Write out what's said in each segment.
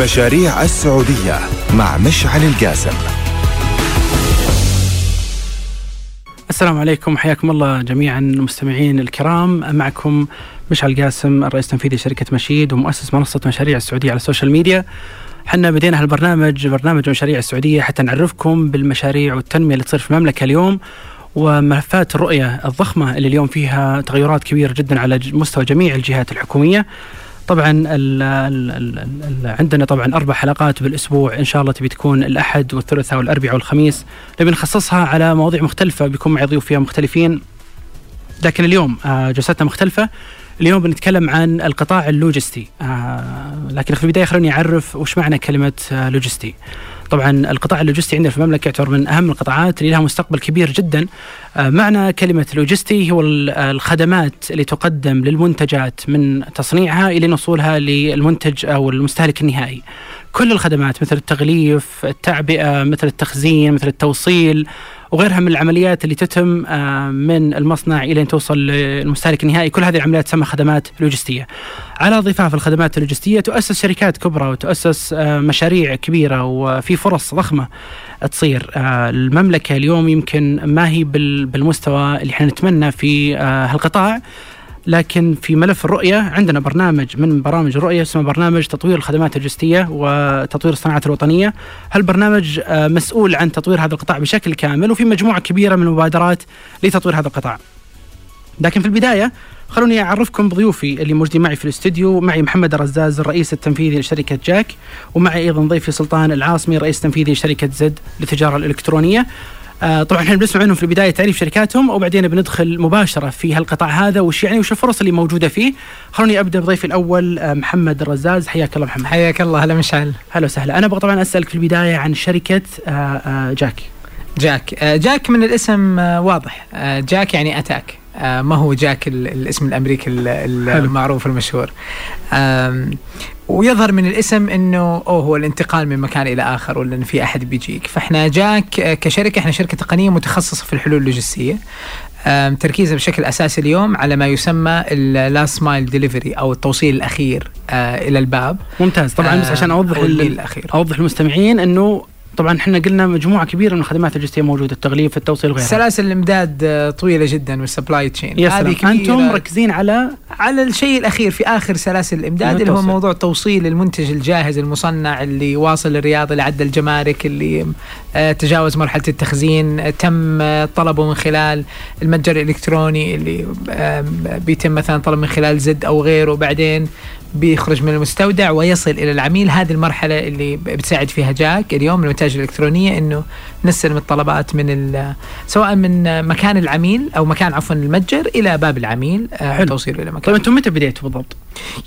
مشاريع السعودية مع مشعل القاسم. السلام عليكم حياكم الله جميعا المستمعين الكرام. معكم مشعل القاسم الرئيس التنفيذي لشركة مشيد ومؤسس منصة مشاريع السعودية على السوشيال ميديا حنا بدينا هالبرنامج برنامج مشاريع السعودية حتى نعرفكم بالمشاريع والتنمية اللي تصير في المملكة اليوم وملفات الرؤية الضخمة اللي اليوم فيها تغيرات كبيرة جدا على مستوى جميع الجهات الحكومية. طبعا ال ال ال عندنا طبعا أربع حلقات بالأسبوع. إن شاء الله تبي تكون الأحد والثلاثاء والاربعاء والخميس. نبي نخصصها على مواضيع مختلفة بيكون معي ضيوف فيها مختلفين. لكن اليوم آه، جلستنا مختلفة. اليوم بنتكلم عن القطاع اللوجستي. آه، لكن في البداية خلوني أعرف وش معنى كلمة آه، لوجستي. طبعا القطاع اللوجستي عندنا في المملكة يعتبر من أهم القطاعات اللي لها مستقبل كبير جدا. معنى كلمة لوجستي هو الخدمات اللي تقدم للمنتجات من تصنيعها إلى وصولها للمنتج أو المستهلك النهائي. كل الخدمات مثل التغليف التعبئة مثل التخزين مثل التوصيل وغيرها من العمليات اللي تتم آه، من المصنع إلى أن توصل للمستهلك النهائي، كل هذه العمليات تسمى خدمات لوجستية. على ضفاف الخدمات اللوجستية تؤسس شركات كبرى وتؤسس آه، مشاريع كبيرة وفي فرص ضخمة تصير. آه، المملكة اليوم يمكن ما هي بالمستوى اللي إحنا نتمنى في هالقطاع لكن في ملف الرؤية عندنا برنامج من برامج الرؤية اسمه برنامج تطوير الخدمات اللوجستية وتطوير الصناعات الوطنية. هالبرنامج آه، مسؤول عن تطوير هذا القطاع بشكل كامل؟ وفي مجموعة كبيرة من المبادرات لتطوير هذا القطاع. لكن في البداية خلوني أعرفكم بضيوفي اللي موجودين معي في الاستوديو. معي محمد الرزاز الرئيس التنفيذي لشركة جاك. ومعي أيضا ضيفي سلطان العاصمي الرئيس التنفيذي لشركة زد للتجارة الإلكترونية. آه طبعا إحنا بنسمع منهم في البداية تعريف شركاتهم وبعدين بندخل مباشرة في هالقطاع هذا وش يعني وش الفرص اللي موجودة فيه. خلوني أبدأ بضيفي الأول آه محمد الرزاز. حياك الله محمد. حياك الله هلا مشعل. هلا وسهلا. أنا أبغى طبعا أسألك في البداية عن شركة آه آه جاك. جاك. آه جاك من الاسم آه واضح. جاك يعني أتاك. ما هو جاك الاسم الأمريكي المعروف المشهور ويظهر من الاسم إنه أوه هو الانتقال من مكان إلى آخر ولا إن في أحد بيجيك. فإحنا جاك آه، كشركة إحنا شركة تقنية متخصصة في الحلول اللوجستية. تركيزها بشكل أساسي اليوم على ما يسمى ال last mile delivery أو التوصيل الأخير آه إلى الباب. ممتاز. طبعا بس عشان أوضح الأخير. أوضح للمستمعين إنه طبعا إحنا قلنا مجموعة كبيرة من الخدمات اللوجستيه موجودة التغليف التوصيل وغيرها. سلاسل الإمداد آه، طويلة جدا وال supply chain هذه أنتم مركزين على على الشيء الأخير في آخر سلاسل الإمداد اللي هو موضوع توصيل المنتج الجاهز المصنع اللي واصل الرياض اللي عدى الجمارك اللي آه، تجاوز مرحلة التخزين آه، تم طلبه من خلال المتجر الإلكتروني اللي بيتم مثلا طلب من خلال زد أو غيره. وبعدين بيخرج من المستودع ويصل إلى العميل. هذه المرحلة اللي بتساعد فيها جاك اليوم المتاجر الإلكترونية إنه نستلم الطلبات من سواء من مكان العميل أو مكان عفوا المتجر إلى باب العميل آه، حلو. توصيله إلى مكان. طيب أنتم متى بديتوا بالضبط؟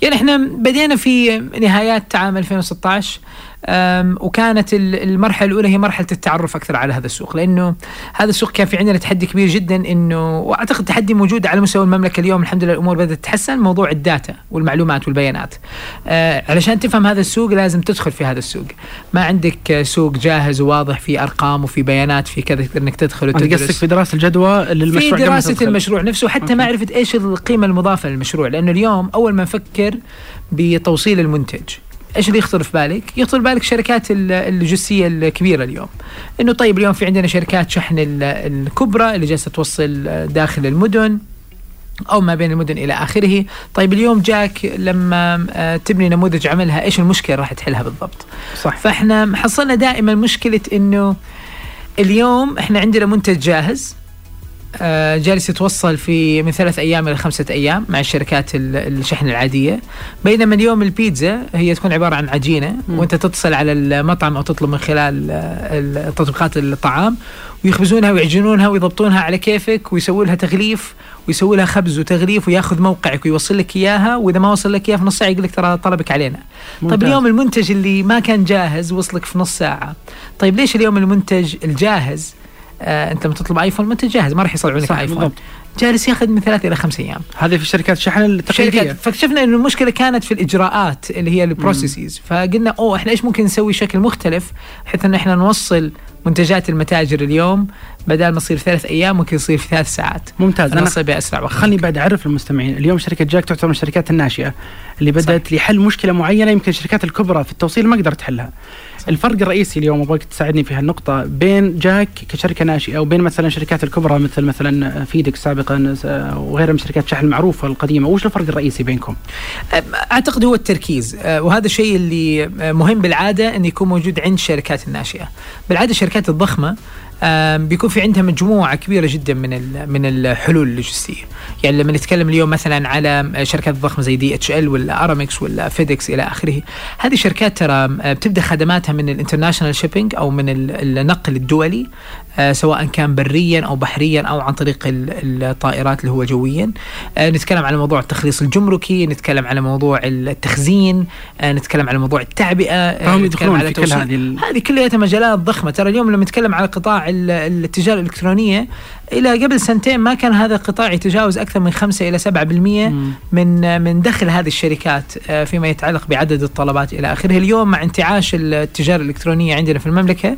يعني إحنا بدينا في نهايات عام 2016 وكانت المرحلة الأولى هي مرحلة التعرف أكثر على هذا السوق لأنه هذا السوق كان في عندنا تحدي كبير جدا إنه وأعتقد تحدي موجود على مستوى المملكة اليوم الحمد لله الأمور بدأت تتحسن موضوع الداتا والمعلومات والبيانات. أه، علشان تفهم هذا السوق لازم تدخل في هذا السوق. ما عندك سوق جاهز وواضح في أرقام وفي بيانات في كذا إنك تدخل وتدرس. قصدك في دراسة الجدوى للمشروع في دراسة المشروع نفسه وحتى معرفه إيش القيمة المضافة للمشروع لأنه اليوم أول ما نفكر بتوصيل المنتج إيش اللي يخطر في بالك؟ يخطر في بالك الشركات اللوجستيه الكبيرة اليوم. إنه طيب اليوم في عندنا شركات شحن الكبرى اللي جالسة توصل داخل المدن أو ما بين المدن إلى آخره، طيب اليوم جاك لما آه، تبني نموذج عملها إيش المشكلة راح تحلها بالضبط؟ صح فإحنا حصلنا دائما مشكلة إنه اليوم إحنا عندنا منتج جاهز جالس يتوصل في من ثلاث أيام إلى خمسة أيام مع الشركات الشحن العادية بينما اليوم البيتزا هي تكون عبارة عن عجينة. وأنت تتصل على المطعم أو تطلب من خلال آه، تطبيقات الطعام ويخبزونها ويعجنونها ويضبطونها على كيفك ويسووا لها تغليف ويسوي لها خبز وتغليف وياخذ موقعك ويوصل لك إياها وإذا ما وصل لك إياها في نص ساعة يقول لك ترى طلبك علينا. طيب ممتاز. طيب اليوم المنتج اللي ما كان جاهز وصلك في نص ساعة. طيب ليش اليوم المنتج الجاهز آه انت لما تطلب ايفون ما انت جاهز ما راح يصنعوا لك ايفون بالضبط. جالس ياخذ من ثلاث إلى خمس أيام. هذه في شركات الشحن التقليدية. فاكتشفنا إنه المشكلة كانت في الإجراءات اللي هي ال processes فقلنا أوه إحنا إيش ممكن نسوي شكل مختلف بحيث إن إحنا نوصل منتجات المتاجر اليوم بدل ما يصير ثلاث أيام ممكن يصير في ثلاث ساعات. ممتاز. أنا بأسرع وقت. خلني بعد أعرف المستمعين. اليوم شركة جاك تعتبر من الشركات الناشئة اللي بدأت لحل مشكلة معينة يمكن الشركات الكبرى في التوصيل ما قدرت تحلها. الفرق الرئيسي اليوم أبغاك تساعدني في هالنقطة بين جاك كشركة ناشئة وبين مثلا الشركات الكبرى مثل مثلا فيدك سابقا وغيرها من شركات الشحن المعروفة القديمة، وش الفرق الرئيسي بينكم؟ أعتقد هو التركيز. آه، وهذا الشيء اللي آه، مهم بالعادة انه يكون موجود عند الشركات الناشئة. بالعادة الشركات الضخمة بيكون في عندها مجموعة كبيرة جدا من من الحلول اللوجستيه يعني لما نتكلم اليوم مثلا على شركات ضخمة زي دي إتش إل ولا أرامكس ولا فيدكس إلى آخره هذه شركات ترى بتبدأ خدماتها من ال international shipping أو من ال- النقل الدولي. سواء كان بريا أو بحريا أو عن طريق ال- الطائرات اللي هو جويا. آه، نتكلم على موضوع التخليص الجمركي نتكلم على موضوع التخزين آه، نتكلم على موضوع التعبئة آه، فهم نتكلم يدخلون على في كل هذه هذه كلها مجالات ضخمة. ترى اليوم لما نتكلم على قطاع ال- التجارة الإلكترونية إلى قبل سنتين ما كان هذا القطاع يتجاوز أكثر من 5 إلى 7% مم. من من دخل هذه الشركات آه، فيما يتعلق بعدد الطلبات إلى آخره. اليوم مع انتعاش التجارة الإلكترونية عندنا في المملكة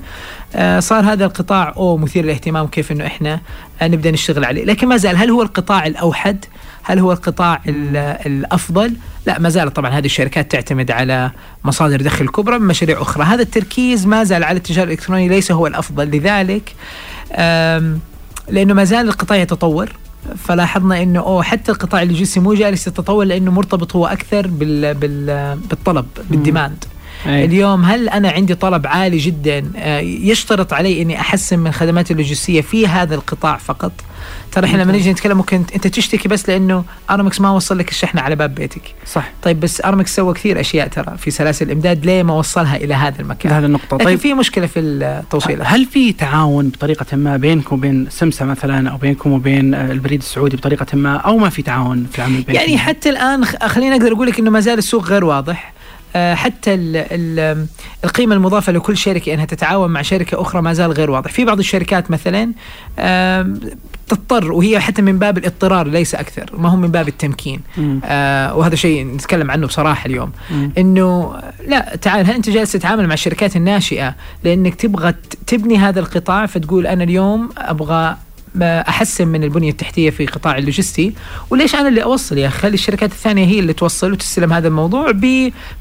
آه، صار هذا القطاع أو مثير للاهتمام كيف إنه إحنا آه، نبدأ نشتغل عليه. لكن ما زال هل هو القطاع الأوحد؟ هل هو القطاع ال- الأفضل؟ لا ما زالت طبعا هذه الشركات تعتمد على مصادر دخل كبرى من مشاريع أخرى. هذا التركيز ما زال على التجارة الإلكترونية ليس هو الأفضل. لذلك لأنه ما زال القطاع يتطور فلاحظنا إنه اوه حتى القطاع اللوجستي مو جالس يتطور لأنه مرتبط هو أكثر بال بال بالطلب بال demand. أي. اليوم هل أنا عندي طلب عالي جدا؟ آه، يشترط علي إني أحسن من خدماتي اللوجستية في هذا القطاع فقط. ترى إحنا لما نيجي نتكلم ممكن أنت تشتكي بس لأنه أرامكس ما وصل لك الشحنة على باب بيتك. صح. طيب بس أرامكس سوى كثير أشياء ترى في سلاسل الإمداد ليه ما وصلها إلى هذا المكان؟ هذه النقطة. لكن طيب. في مشكلة في التوصيل. هل في تعاون بطريقة ما بينكم وبين سمسة مثلا أو بينكم وبين البريد السعودي بطريقة ما أو ما في تعاون في العمل بينكم؟ يعني حتى الآن خليني أقدر أقول لك إنه ما زال السوق غير واضح. حتى ال ال القيمة المضافة لكل شركة إنها تتعاون مع شركة أخرى ما زال غير واضح، في بعض الشركات مثلا تضطر وهي حتى من باب الاضطرار ليس أكثر، ما هو من باب التمكين،. آه وهذا شيء نتكلم عنه بصراحة اليوم،. إنه لا تعال هل أنت جالس تتعامل مع الشركات الناشئة لأنك تبغى تبني هذا القطاع فتقول أنا اليوم أبغى ما أحسن من البنية التحتية في قطاع اللوجستي. وليش أنا اللي أوصل يا أخي؟ خلي الشركات الثانية هي اللي توصل وتستلم هذا الموضوع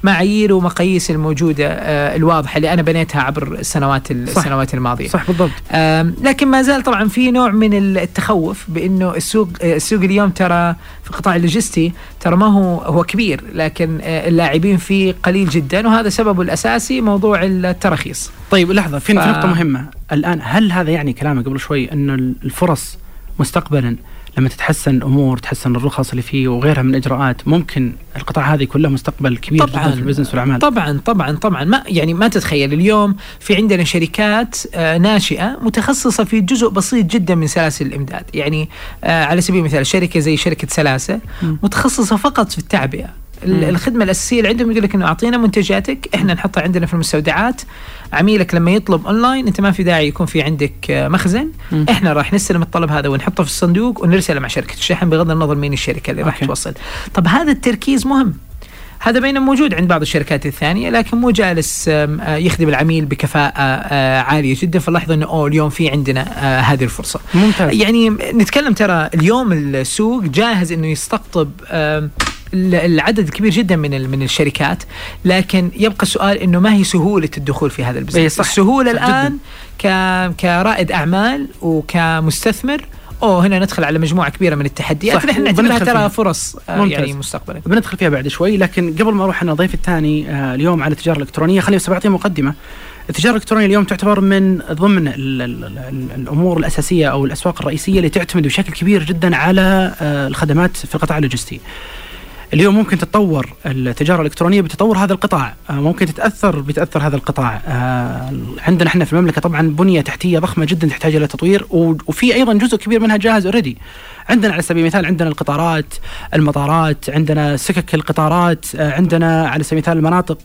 بمعايير ومقاييس الموجودة آه، الواضحة اللي أنا بنيتها عبر السنوات صح. السنوات الماضية. صح بالضبط. لكن ما زال طبعا في نوع من التخوف بأنه السوق آه، السوق اليوم ترى في القطاع اللوجستي ترى ما هو هو كبير لكن آه، اللاعبين فيه قليل جدا وهذا سببه الأساسي موضوع التراخيص طيب لحظة في ف- في نقطة مهمة. الآن هل هذا يعني كلامك قبل شوي أنه الفرص مستقبلا لما تتحسن الأمور تحسن الرخص اللي فيه وغيرها من الإجراءات ممكن القطاع هذا يكون له مستقبل كبير طبعاً. جدا في ال business والأعمال طبعا طبعا طبعا ما يعني ما تتخيل اليوم في عندنا شركات آه، ناشئة متخصصة في جزء بسيط جدا من سلاسل الإمداد يعني آه، على سبيل المثال شركة زي شركة سلاسة. متخصصة فقط في التعبئة. الخدمة الأساسية اللي عندهم يقول لك إنه أعطينا منتجاتك إحنا نحطها عندنا في المستودعات. عميلك لما يطلب أونلاين أنت ما في داعي يكون في عندك آه، مخزن. إحنا راح نستلم الطلب هذا ونحطه في الصندوق ونرسله مع شركه الشحن بغض النظر مين الشركة اللي راح. توصل. طب هذا التركيز مهم. هذا بينما موجود عند بعض الشركات الثانية لكن مو جالس آه، يخدم العميل بكفاءة آه، عالية جدا. فنلاحظ إنه أوه اليوم في عندنا هذه الفرصة. ممتاز. يعني نتكلم ترى اليوم السوق جاهز إنه يستقطب العدد كبير جدا من من الشركات لكن يبقى السؤال إنه ما هي سهولة الدخول في هذا إيه البزنس صح. السهولة صح الآن ك كرائد أعمال وكمستثمر أوه هنا ندخل على مجموعة كبيرة من التحديات صح. نحن نعتبرها. ترى فرص آه، ممتاز. يعني مستقبلا بندخل فيها بعد شوي لكن قبل ما أروح أنا ضيف الثاني آه، اليوم على التجارة الإلكترونية خليني بس بعطيه مقدمة. التجارة الإلكترونية اليوم تعتبر من ضمن ال ال ال الأمور الأساسية أو الأسواق الرئيسية اللي تعتمد بشكل كبير جدا على آه، الخدمات في القطاع اللوجستي. اليوم ممكن تتطور التجارة الإلكترونية بتطور هذا القطاع، آه، ممكن تتأثر بتأثر هذا القطاع. آه، عندنا إحنا في المملكة طبعا بنية تحتية ضخمة جدا تحتاج إلى تطوير وفي أيضا جزء كبير منها جاهز already. عندنا على سبيل المثال عندنا القطارات، المطارات، عندنا سكك القطارات، آه، عندنا على سبيل المثال المناطق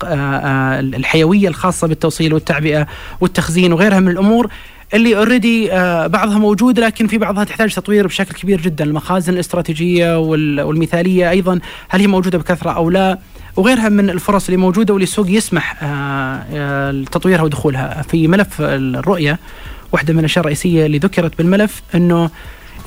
الحيوية الخاصة بالتوصيل والتعبئة والتخزين وغيرها من الأمور اللي already بعضها موجود لكن في بعضها تحتاج تطوير بشكل كبير جدا، المخازن الاستراتيجية وال- والمثالية أيضا هل هي موجودة بكثرة أو لا؟ وغيرها من الفرص اللي موجودة واللي السوق يسمح لتطويرها ودخولها. في ملف الرؤية واحدة من الأشياء الرئيسية اللي ذكرت بالملف إنه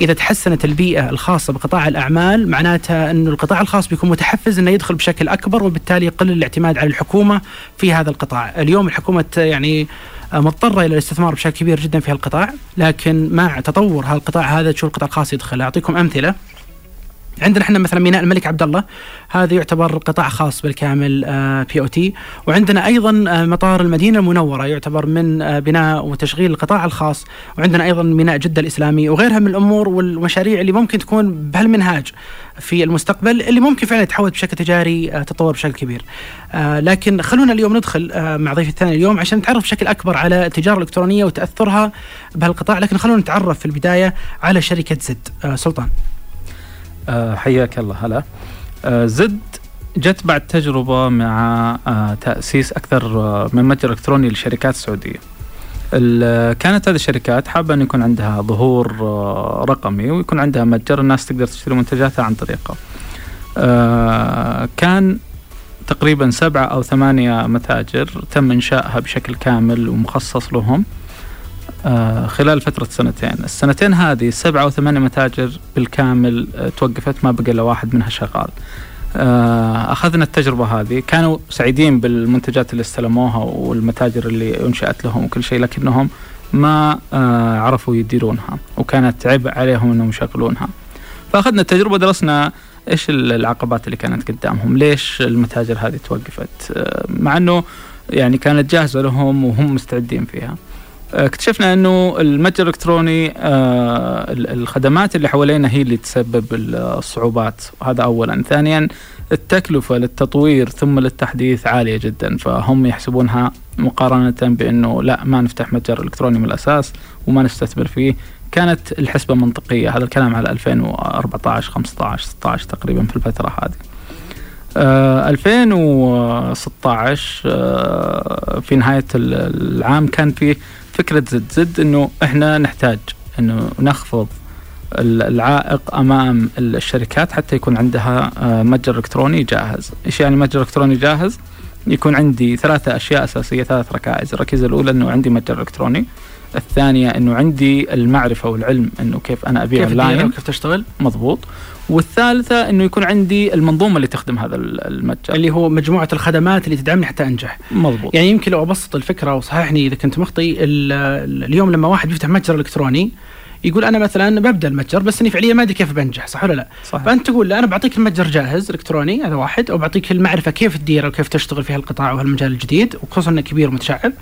إذا تحسنت البيئة الخاصة بقطاع الأعمال معناتها إنه القطاع الخاص بيكون متحفز إنه يدخل بشكل أكبر وبالتالي يقل الاعتماد على الحكومة في هذا القطاع، اليوم الحكومة يعني مضطرة إلى الاستثمار بشكل كبير جدا في هالقطاع، لكن مع تطور هالقطاع هذا تشوف القطاع؟ الخاص يدخل، أعطيكم أمثلة. عندنا إحنا مثلا ميناء الملك عبد الله. هذا يعتبر قطاع خاص بالكامل بي أو تي وعندنا أيضا آه، مطار المدينة المنورة يعتبر من آه، بناء وتشغيل القطاع الخاص. وعندنا أيضا ميناء جدة الإسلامي وغيرها من الأمور والمشاريع اللي ممكن تكون بهالمنهاج. في المستقبل اللي ممكن فعلا يتحول بشكل تجاري آه، تطور بشكل كبير. لكن خلونا اليوم ندخل مع ضيف الثاني اليوم عشان نتعرف بشكل أكبر على التجارة الإلكترونية وتأثرها بهالقطاع. لكن خلونا نتعرف في البداية على شركة زد. سلطان. آه، حياك الله. هلا. آه، زد جت بعد تجربة مع آه، تأسيس أكثر من متجر إلكتروني للشركات السعودية كانت هذه الشركات حابة أن يكون عندها ظهور رقمي ويكون عندها متجر الناس تقدر تشتري منتجاتها عن طريقه. كان تقريبا سبعة أو ثمانية متاجر تم إنشائها بشكل كامل ومخصص لهم آه، خلال فترة سنتين. السنتين هذه سبعة أو ثمانية متاجر بالكامل آه، توقفت ما بقى إلا واحد منها شغال. آه، أخذنا التجربة هذه كانوا سعيدين بالمنتجات اللي استلموها والمتاجر اللي أنشأت لهم وكل شيء لكنهم ما عرفوا يديرونها وكانت عبء عليهم أنهم يشغلونها فأخذنا التجربة درسنا إيش العقبات اللي كانت قدامهم؟ ليش المتاجر هذه توقفت؟ مع إنه يعني كانت جاهزة لهم وهم مستعدين فيها. اكتشفنا أنه المتجر الإلكتروني آه، الخدمات اللي حوالينا هي اللي تسبب الصعوبات. هذا اولا. ثانيا التكلفة للتطوير ثم للتحديث عالية جدا. فهم يحسبونها مقارنة بأنه لا ما نفتح متجر إلكتروني من الأساس وما نستثمر فيه. كانت الحسبة منطقية. هذا الكلام على 2014 15 16 تقريبا في الفترة هذه. آه 2016 آه في نهاية العام كان في فكرة زد زد إنه إحنا نحتاج إنه نخفض العائق أمام الشركات حتى يكون عندها آه، متجر إلكتروني جاهز، إيش يعني متجر إلكتروني جاهز؟ يكون عندي ثلاثة أشياء أساسية ثلاث ركائز، الركيزة الأولى إنه عندي متجر إلكتروني، الثانية إنه عندي المعرفة والعلم إنه كيف أنا أبيع أونلاين. كيف تشتغل؟ مضبوط. والثالثة إنه يكون عندي المنظومة اللي تخدم هذا المتجر. اللي هو مجموعة الخدمات اللي تدعمني حتى أنجح. مضبوط. يعني يمكن لو أبسط الفكرة وصححني إذا كنت مخطي اليوم لما واحد بيفتح متجر إلكتروني يقول أنا مثلا ببدأ المتجر بس إني فعليا ما أدري كيف بنجح صح ولا لا؟ صح فأنت تقول لا أنا بعطيك المتجر جاهز إلكتروني هذا واحد أو بعطيك المعرفة كيف تديره وكيف تشتغل في هالقطاع وهالمجال الجديد وخصوصا إنه كبير ومتشعب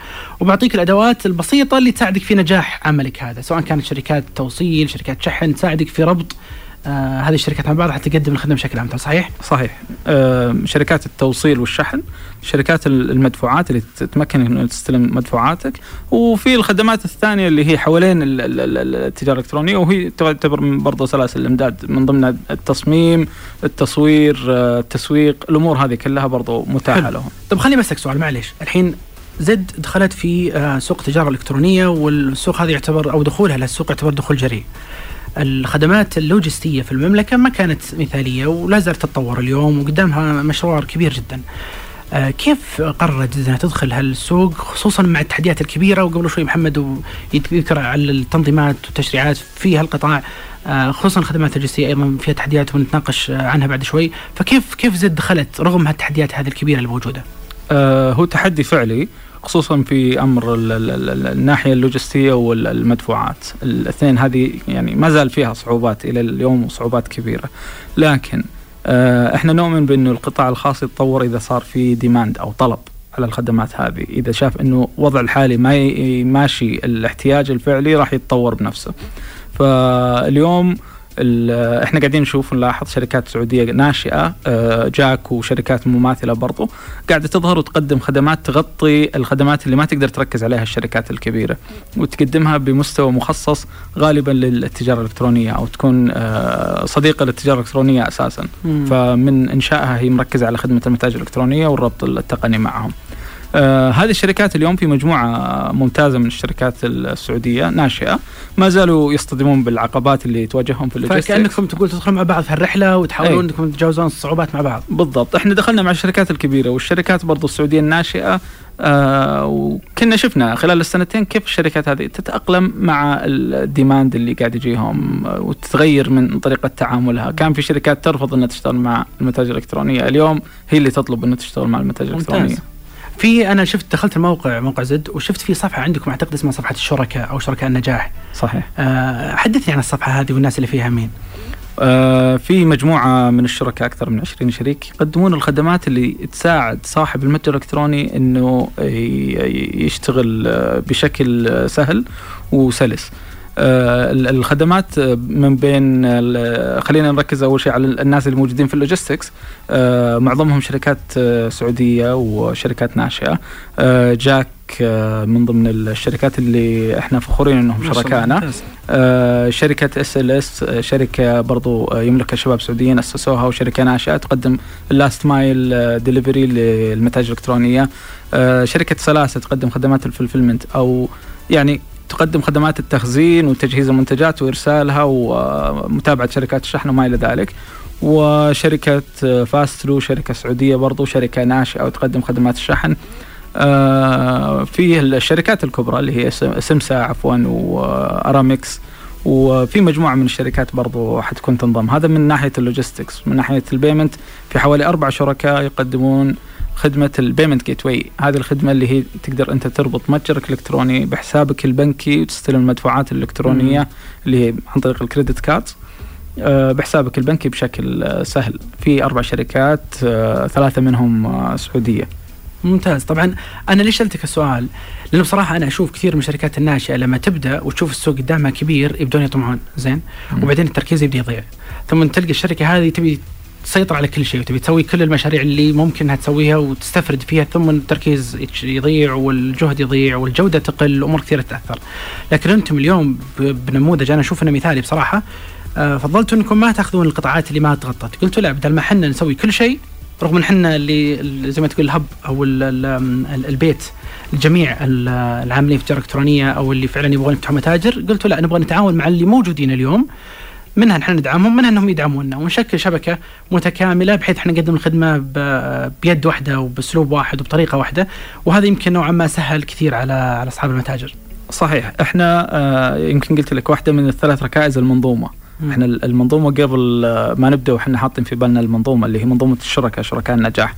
وبعطيك الأدوات البسيطة اللي تساعدك في نجاح عملك هذا سواء كانت شركات توصيل شركات شحن تساعدك في ربط آه هذه الشركات مع بعض حتى تقدم الخدمة بشكل عام صحيح؟ صحيح. آه شركات التوصيل والشحن شركات المدفوعات اللي تتمكن انه تستلم مدفوعاتك وفي الخدمات الثانية اللي هي حوالين التجارة الإلكترونية وهي تعتبر برضه سلاسل الإمداد من ضمن التصميم التصوير آه، التسويق الأمور هذه كلها برضه متاحة لهم. طيب خليني بسألك سؤال معليش. الحين زد دخلت في آه، سوق التجارة الإلكترونية والسوق هذا يعتبر أو دخولها للسوق يعتبر دخول جريء. الخدمات اللوجستية في المملكة ما كانت مثالية ولا زالت تتطور اليوم وقدامها مشروع كبير جدا. آه، كيف قررت إنها تدخل هالسوق خصوصا مع التحديات الكبيرة وقبل شوي محمد يذكر على التنظيمات والتشريعات في هالقطاع آه، خصوصا الخدمات اللوجستية أيضا فيها تحديات ونتناقش عنها بعد شوي فكيف كيف زد دخلت رغم هالتحديات هذه الكبيرة الموجودة؟ آه هو تحدي فعلي خصوصا في أمر الناحية اللوجستية والمدفوعات. الاثنين هذه يعني ما زال فيها صعوبات إلى اليوم وصعوبات كبيرة. لكن آه، إحنا نؤمن بأنه القطاع الخاص يتطور إذا صار في ديماند أو طلب على الخدمات هذه. إذا شاف أنه وضع الحالي ما ماشي الاحتياج الفعلي راح يتطور بنفسه. فاليوم إحنا قاعدين نشوف نلاحظ شركات سعودية ناشئة آه، جاك وشركات مماثلة برضو قاعدة تظهر وتقدم خدمات تغطي الخدمات اللي ما تقدر تركز عليها الشركات الكبيرة وتقدمها بمستوى مخصص غالبا للتجارة الإلكترونية أو تكون آه، صديقة للتجارة الإلكترونية أساسا مم. فمن إنشائها هي مركزة على خدمة المتاجر الإلكترونية والربط التقني معهم آه هذه الشركات اليوم في مجموعة ممتازة من الشركات السعودية ناشئة ما زالوا يصطدمون بالعقبات اللي تواجههم في ال logistics فكأنكم تقول تدخلون مع بعض في الرحلة وتحاولون أي. أنكم تتجاوزون الصعوبات مع بعض بالضبط إحنا دخلنا مع الشركات الكبيرة والشركات برضو السعودية الناشئة آه وكنا شفنا خلال السنتين كيف الشركات هذه تتأقلم مع ال demand اللي قاعد يجيهم آه، وتتغير من طريقة تعاملها، كان في شركات ترفض إنها تشتغل مع المتاجر الإلكترونية، اليوم هي اللي تطلب إنها تشتغل مع المتاجر ممتاز. الإلكترونية. في أنا شفت دخلت الموقع موقع زد وشفت في صفحة عندكم أعتقد اسمها صفحة الشركاء أو شركاء النجاح. صحيح. أه حدثني عن الصفحة هذه والناس اللي فيها مين. آه، في مجموعة من الشركاء أكثر من 20 شريك يقدمون الخدمات اللي تساعد صاحب المتجر الإلكتروني أنه يشتغل آه، بشكل آه، سهل وسلس. الخدمات آه، من بين خلينا نركز أول شيء على الناس اللي موجودين في ال logistics. آه، معظمهم شركات آه، سعودية وشركات ناشئة. آه، جاك آه، من ضمن الشركات اللي إحنا فخورين إنهم شركائنا. آه، شركة SLS شركة برضو آه، يملكها شباب سعوديين أسسوها وشركة ناشئة تقدم ال last mile delivery للمتاجر الإلكترونية. آه، شركة سلاسة تقدم خدمات ال fulfillment أو يعني تقدم خدمات التخزين وتجهيز المنتجات وإرسالها ومتابعة شركات الشحن وما إلى ذلك. وشركة آه، فاسترو شركة سعودية برضو شركة ناشئة وتقدم خدمات الشحن. آه، في الشركات الكبرى اللي هي سم- سمسا عفوا وأرامكس. وفي مجموعة من الشركات برضو حتكون تنضم. هذا من ناحية ال logistics. من ناحية ال payment في حوالي أربع شركاء يقدمون خدمة ال payment gateway هذه الخدمة اللي هي تقدر أنت تربط متجرك الالكتروني بحسابك البنكي وتستلم المدفوعات الإلكترونية اللي هي عن طريق الكريدت كارد آه، بحسابك البنكي بشكل آه، سهل. في أربع شركات آه، ثلاثة منهم سعودية. ممتاز. طبعا أنا ليش سألتك السؤال؟ لأنه بصراحة أنا أشوف كثير من الشركات الناشئة لما تبدأ وتشوف السوق قدامها كبير يبدون يطمعون زين. مم. وبعدين التركيز يبدأ يضيع. ثم تلقى الشركة هذه تبي تسيطر على كل شيء وتبي تسوي كل المشاريع اللي ممكن انها تسويها وتستفرد فيها ثم التركيز يضيع والجهد يضيع والجودة تقل وامور كثيرة تتاثر. لكن أنتم اليوم بنموذج أنا أشوف أنه مثالي بصراحة. آه، فضلتوا أنكم ما تأخذون القطاعات اللي ما تغطت، قلتوا لا بدل ما إحنا نسوي كل شيء رغم أن إحنا اللي زي ما تقول الهب أو ال ال ال البيت لجميع ال- العاملين في التجارة الإلكترونية أو اللي فعلا يبغون يفتحوا متاجر قلتوا لا نبغى نتعاون مع اللي موجودين اليوم. منها نحن ندعمهم منها إنهم يدعمونا. ونشكل شبكة متكاملة بحيث إحنا نقدم الخدمة بيد واحدة وبأسلوب واحد وبطريقة واحدة وهذا يمكن نوعا ما سهل كثير على على أصحاب المتاجر. صحيح. إحنا آه، يمكن قلت لك واحدة من الثلاث ركائز المنظومة. إحنا المنظومة قبل آه، ما نبدأ وإحنا حاطين في بالنا المنظومة اللي هي منظومة الشركاء شركاء النجاح.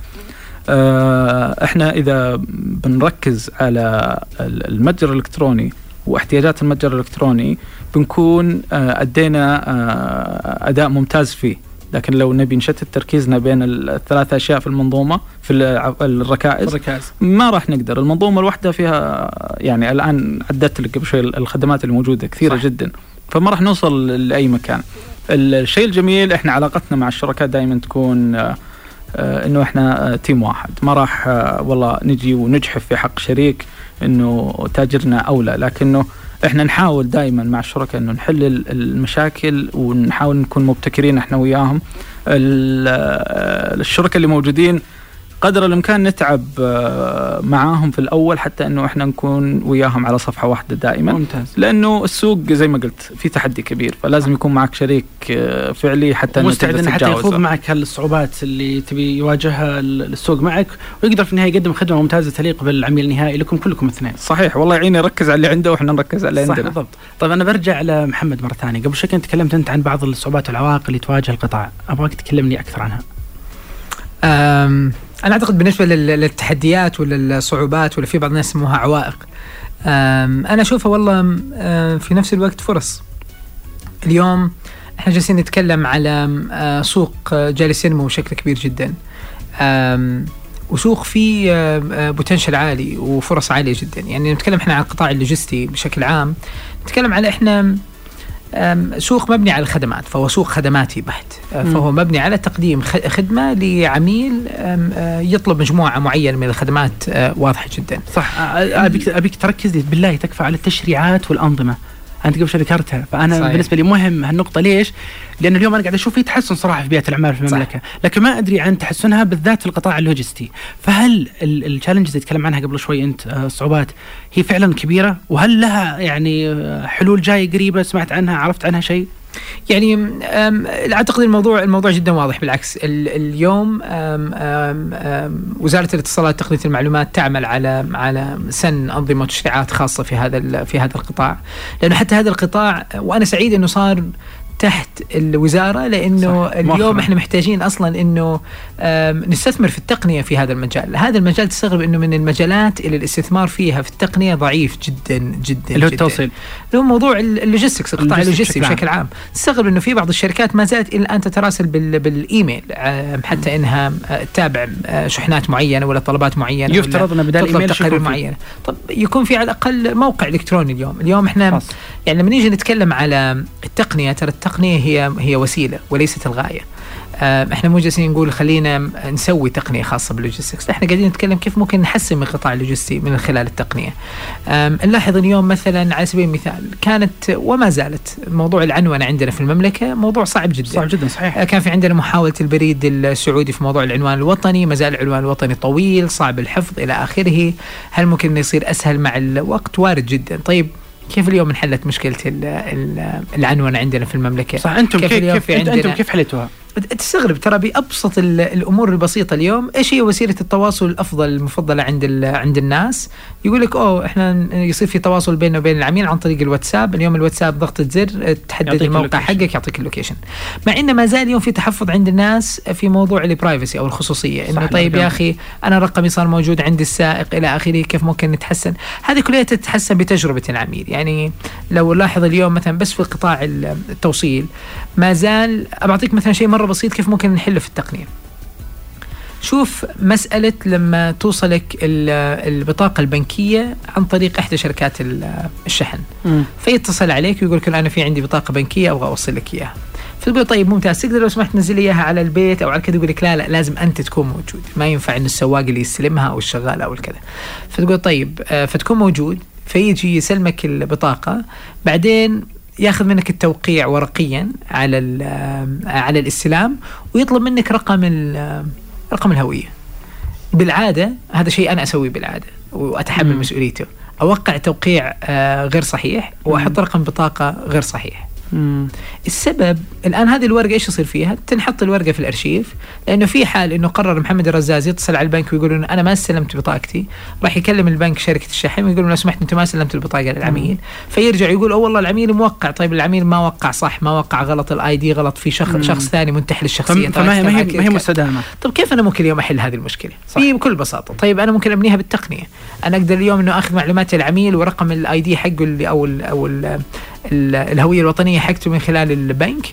آه، إحنا إذا بنركز على ال- المتجر الإلكتروني واحتياجات المتجر الإلكتروني بنكون آه، أدينا آه، أداء ممتاز فيه. لكن لو نبي نشتت تركيزنا بين الثلاث أشياء في المنظومة في الركائز الركائز. ما راح نقدر. المنظومة الواحدة فيها يعني الآن عددت لك قبل شوي الخدمات الموجودة كثيرة صح. جدا. فما راح نوصل لأي مكان. الشيء الجميل إحنا علاقتنا مع الشركاء دائما تكون آه، إنه إحنا تيم واحد. ما راح والله نجي ونجحف في حق شريك إنه تاجرنا أولى. لكنه إحنا نحاول دائما مع الشركاء إنه نحل ال- المشاكل ونحاول نكون مبتكرين إحنا وياهم. ال- الشركاء اللي موجودين قدر الإمكان نتعب آه، معاهم في الأول حتى إنه إحنا نكون وياهم على صفحة واحدة دائما ممتاز لأنه السوق زي ما قلت في تحدي كبير فلازم يكون معك شريك آه، فعلي حتى إنه مستعد انه حتى يخوض. معك هالصعوبات اللي تبي يواجهها ال- السوق معك ويقدر في النهاية يقدم خدمة ممتازة تليق بالعميل النهائي لكم كلكم اثنين. صحيح والله يعيني يركز على اللي عنده وإحنا نركز على اللي صح عندنا بالضبط. طيب أنا برجع لمحمد مرة ثانية، قبل شوي كنت تكلمت أنت عن بعض الصعوبات والعوائق اللي تواجه القطاع، أبغاك تكلمني أكثر عنها. أنا أعتقد بالنسبة لل- للتحديات ولا الصعوبات ولا في بعض الناس يسموها عوائق. أنا أشوفها والله في نفس الوقت فرص. اليوم إحنا جالسين نتكلم على سوق جالس ينمو بشكل كبير جدا. وسوق فيه بوتنشل عالي وفرص عالية جدا. يعني نتكلم إحنا عن القطاع اللوجستي بشكل عام نتكلم على إحنا سوق مبني على الخدمات فهو سوق خدماتي بحت أه،. فهو مبني على تقديم خدمة لعميل أه، يطلب مجموعة معينة من الخدمات أه، واضحة جدا صح أ- أبيك أبيك تركز لي بالله تكفى على التشريعات والأنظمة. أنت قبل شوي ذكرتها فأنا صحيح. بالنسبة لي مهم هالنقطة ليش؟ لأن اليوم أنا قاعد أشوف في تحسن صراحة في بيئة الأعمال في المملكة، لكن ما أدري عن تحسنها بالذات في القطاع اللوجستي، فهل التشالنجز اللي تكلم عنها قبل شوي أنت آه، الصعوبات هي فعلا كبيرة وهل لها يعني آه، حلول جاية قريبة سمعت عنها عرفت عنها شيء؟ يعني أعتقد الموضوع الموضوع جدا واضح بالعكس. ال اليوم أم، أم، وزارة الاتصالات وتقنيه المعلومات تعمل على على سن أنظمة وتشريعات خاصة في هذا في هذا القطاع. لأنه حتى هذا القطاع وأنا سعيد إنه صار تحت الوزارة لأنه صح، اليوم مؤخراً. إحنا محتاجين أصلا إنه نستثمر في التقنية في هذا المجال، هذا المجال تستغرب إنه من المجالات اللي الاستثمار فيها في التقنية ضعيف جدا جدا اللي هو. التوصيل اللي هو موضوع ال- ال logistics القطاع اللوجستي بشكل عام تستغرب إنه في بعض الشركات ما زالت إلى الان تتراسل بال بالإيميل حتى إنها تتابع آه، شحنات معينة ولا طلبات معينة يفترض بدال تطلب الإيميل إيش تقارير؟ معينة طب يكون في على الأقل موقع إلكتروني اليوم اليوم إحنا خاص. يعني لما نيجي نتكلم على التقنية ترى التقنيه هي هي وسيلة وليست الغاية. آم، إحنا مو جالسين نقول خلينا نسوي تقنية خاصة بال logistics، إحنا قاعدين نتكلم كيف ممكن نحسن من القطاع اللوجستي من خلال التقنية. نلاحظ اليوم مثلا على سبيل المثال كانت وما زالت موضوع العنونه عندنا في المملكة موضوع صعب جدا. صعب جدا صحيح. آه، كان في عندنا محاولة البريد السعودي في موضوع العنوان الوطني ما زال العنوان الوطني طويل صعب الحفظ إلى آخره. هل ممكن إنه يصير أسهل مع الوقت؟ وارد جدا. طيب كيف اليوم انحلت مشكلة ال- ال- العنونة عندنا في المملكة صح أنتم كيف كيف كيف, أنتم, عندنا- أنتم كيف حليتوها؟ تستغرب ترى بأبسط ال- الأمور البسيطة اليوم إيش هي وسيلة التواصل الأفضل المفضلة عند عند الناس يقول لك أوه إحنا يصير في تواصل بيننا وبين العميل عن طريق الواتساب اليوم الواتساب ضغطة زر تحدد الموقع ال location. حقك يعطيك ال location مع انه ما زال اليوم في تحفظ عند الناس في موضوع ال privacy أو الخصوصية إنه طيب يا. أخي أنا رقمي صار موجود عند السائق إلى آخره كيف ممكن نتحسن هذه كلها تتحسن بتجربة العميل يعني لو نلاحظ اليوم مثلا بس في قطاع ال- التوصيل ما زال بعطيك مثلا شيء مرة بسيط كيف ممكن نحله في التقنية. شوف مسألة لما توصلك ال- البطاقة البنكية عن طريق إحدى شركات ال- الشحن. فيتصل عليك ويقول لك أنا في عندي بطاقة بنكية أبغى أوصل لك إياها. فتقول طيب ممتاز تقدر لو سمحت تنزل إياها على البيت أو على كذا يقول لك لا لا لازم أنت تكون موجود. ما ينفع إن السواق اللي يستلمها أو الشغال أو الكذا. فتقول طيب آه، فتكون موجود. فيجي يسلمك البطاقة. بعدين ياخذ منك التوقيع ورقيا على على الاستلام ويطلب منك رقم رقم الهوية. بالعادة هذا شيء أنا أسويه بالعادة وأتحمل. مسؤوليته. أوقع توقيع آه، غير صحيح وأحط رقم بطاقة غير صحيح. مم. السبب الآن هذه الورقة إيش يصير فيها؟ تنحط الورقة في الأرشيف لأنه في حال إنه قرر محمد الرزاز يتصل على البنك ويقول انه أنا ما استلمت بطاقتي راح يكلم البنك شركة الشحن ويقول لو سمحت أنت ما سلمت البطاقة للعميل فيرجع يقول أوه والله العميل موقع طيب العميل ما وقع صح ما وقع غلط ال ID غلط في شخص مم. شخص ثاني منتحل الشخصيه فم- فما هي ما هي, هي مستدامة طيب كيف أنا ممكن اليوم أحل هذه المشكلة؟ صح. بكل بساطة، طيب أنا ممكن أبنيها بالتقنية، أنا أقدر اليوم إنه أخذ معلومات العميل ورقم ال ID حقه اللي أو ال أو ال ال الهوية الوطنية حقته من خلال البنك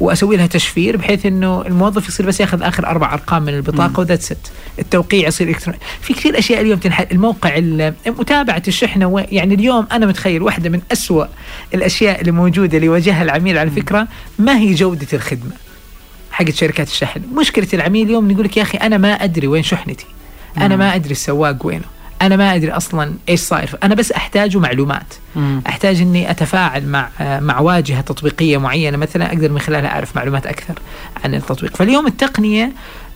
وأسوي لها تشفير بحيث إنه الموظف يصير بس ياخذ آخر أربع أرقام من البطاقة و that's it التوقيع يصير الكتروني في كثير أشياء اليوم تنحل الموقع ال- متابعة الشحنة و- يعني اليوم أنا متخيل واحدة من أسوأ الأشياء اللي موجودة اللي يواجهها العميل على فكرة ما هي جودة الخدمة حقت شركات الشحن. مشكلة العميل اليوم يقول لك يا أخي أنا ما أدري وين شحنتي. أنا ما أدري السواق وينه. أنا ما أدري أصلا إيش صاير. أنا بس أحتاج معلومات. مم. أحتاج إني أتفاعل مع مع واجهة تطبيقية معينة مثلا أقدر من خلالها أعرف معلومات أكثر عن التطبيق. فاليوم التقنية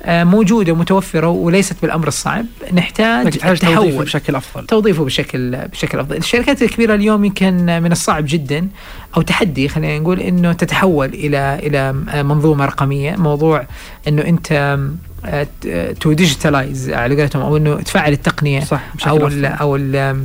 آه، موجودة ومتوفرة وليست بالأمر الصعب. نحتاج توظيفه بشكل أفضل. توظيفه بشكل بشكل أفضل، الشركات الكبيرة اليوم يمكن من الصعب جدا أو تحدي خلينا نقول إنه تتحول إلى إلى منظومة رقمية، موضوع إنه أنت to digitalize على قولتهم أو إنه تفعل التقنية صح بشكل أو أفضل. ال أو ال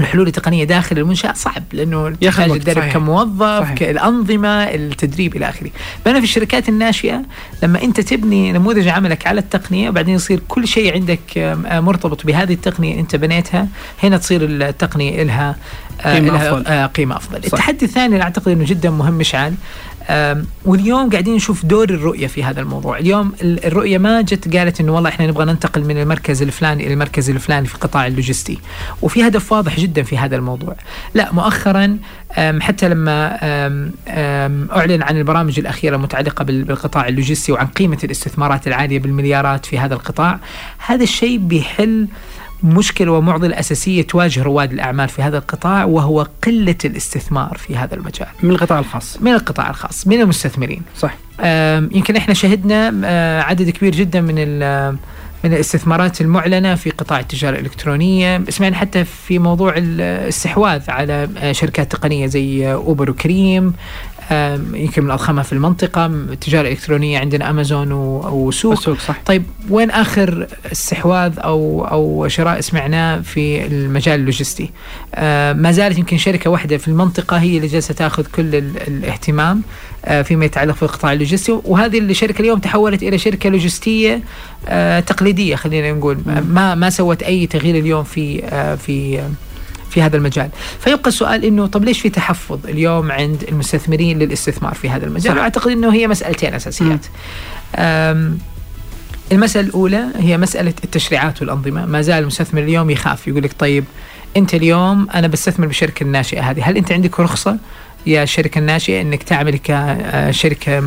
الحلول التقنية داخل المنشأة صعب لأنه تحتاج وقت، تدرب. كموظف صحيح. الانظمه التدريب إلى آخره بينما في الشركات الناشئة لما أنت تبني نموذج عملك على التقنية وبعدين يصير كل شيء عندك آه، مرتبط بهذه التقنية أنت بنيتها هنا تصير التقنية لها آه، قيمة لها أفضل. آه، قيمة أفضل صح. التحدي الثاني اللي أعتقد إنه جدا مهم مشعل واليوم قاعدين نشوف دور الرؤية في هذا الموضوع، اليوم ال- الرؤية ما جت قالت إنه والله إحنا نبغى ننتقل من المركز الفلاني إلى المركز الفلاني في القطاع اللوجستي، وفي هدف واضح جدا في هذا الموضوع. لا مؤخرا حتى لما أعلن عن البرامج الأخيرة المتعلقة بال- بالقطاع اللوجستي وعن قيمة الاستثمارات العالية بالمليارات في هذا القطاع، هذا الشيء بيحل مشكلة ومعضلة أساسية تواجه رواد الأعمال في هذا القطاع وهو قلة الاستثمار في هذا المجال. من القطاع الخاص. من القطاع الخاص من المستثمرين. صح. يمكن إحنا شهدنا آه، عدد كبير جدا من ال- من الاستثمارات المعلنة في قطاع التجارة الإلكترونية، سمعنا حتى في موضوع الاستحواذ على آه، شركات تقنية زي آه، أوبر وكريم يمكن من اضخمها في المنطقة، التجاره الالكترونيه عندنا أمازون وسوق. السوق صح. طيب وين آخر استحواذ أو أو شراء سمعناه في المجال اللوجستي؟ آه ما زالت يمكن شركة واحدة في المنطقة هي اللي جالسة تأخذ كل ال- الاهتمام آه فيما يتعلق في القطاع اللوجستي. وهذه الشركة اليوم تحولت إلى شركة لوجستية آه تقليدية خلينا نقول. ما ما سوت أي تغيير اليوم في في في هذا المجال. فيبقى السؤال إنه طب ليش في تحفظ اليوم عند المستثمرين للاستثمار في هذا المجال؟ صح. واعتقد إنه هي مسألتين أساسيات. المسألة الأولى هي مسألة التشريعات والأنظمة. ما زال المستثمر اليوم يخاف يقول لك طيب أنت اليوم أنا بستثمر بالشركة الناشئة هذه هل أنت عندك رخصة؟ يا الشركة الناشئة أنك تعمل كشركة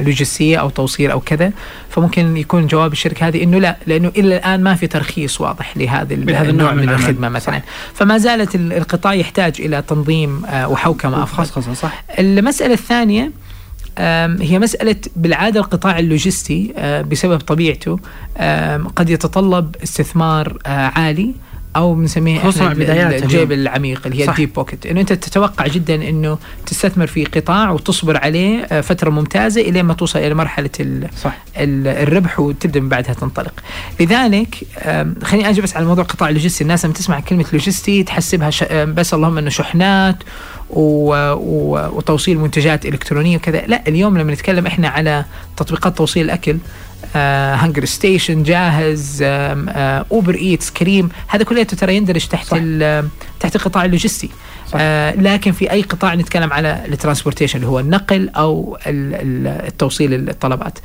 لوجستية أو توصيل أو كذا. فممكن يكون جواب الشركة هذه أنه لا لأنه إلى الآن ما في ترخيص واضح لهذا النوع من العمل. الخدمة مثلا. فما زالت ال- القطاع يحتاج إلى تنظيم آه، وحوكمة أفضل. خصخصه صح. المسألة الثانية آم، هي مسألة بالعادة القطاع اللوجستي آه، بسبب طبيعته قد يتطلب استثمار آه، عالي. أو بنسميه خصوصاً مع بداياته الجيب. العميق اللي هي صح. ال deep pocket إنه أنت تتوقع جدا إنه تستثمر في قطاع وتصبر عليه آه، فترة ممتازة الين ما توصل إلى مرحلة ال- صح ال- الربح وتبدأ من بعدها تنطلق. لذلك خليني أجي بس على موضوع قطاع اللوجستي، الناس لما تسمع كلمة لوجستي تحسبها ش... بس اللهم إنه شحنات و... و... وتوصيل منتجات إلكترونية وكذا، لا اليوم لما نتكلم إحنا على تطبيقات توصيل الأكل HungerStation جاهز آه، Uber Eats كريم هذا كله ترى يندرج تحت تحت القطاع اللوجستي. آه لكن في أي قطاع نتكلم على ال transportation اللي هو النقل أو ال- ال- التوصيل الطلبات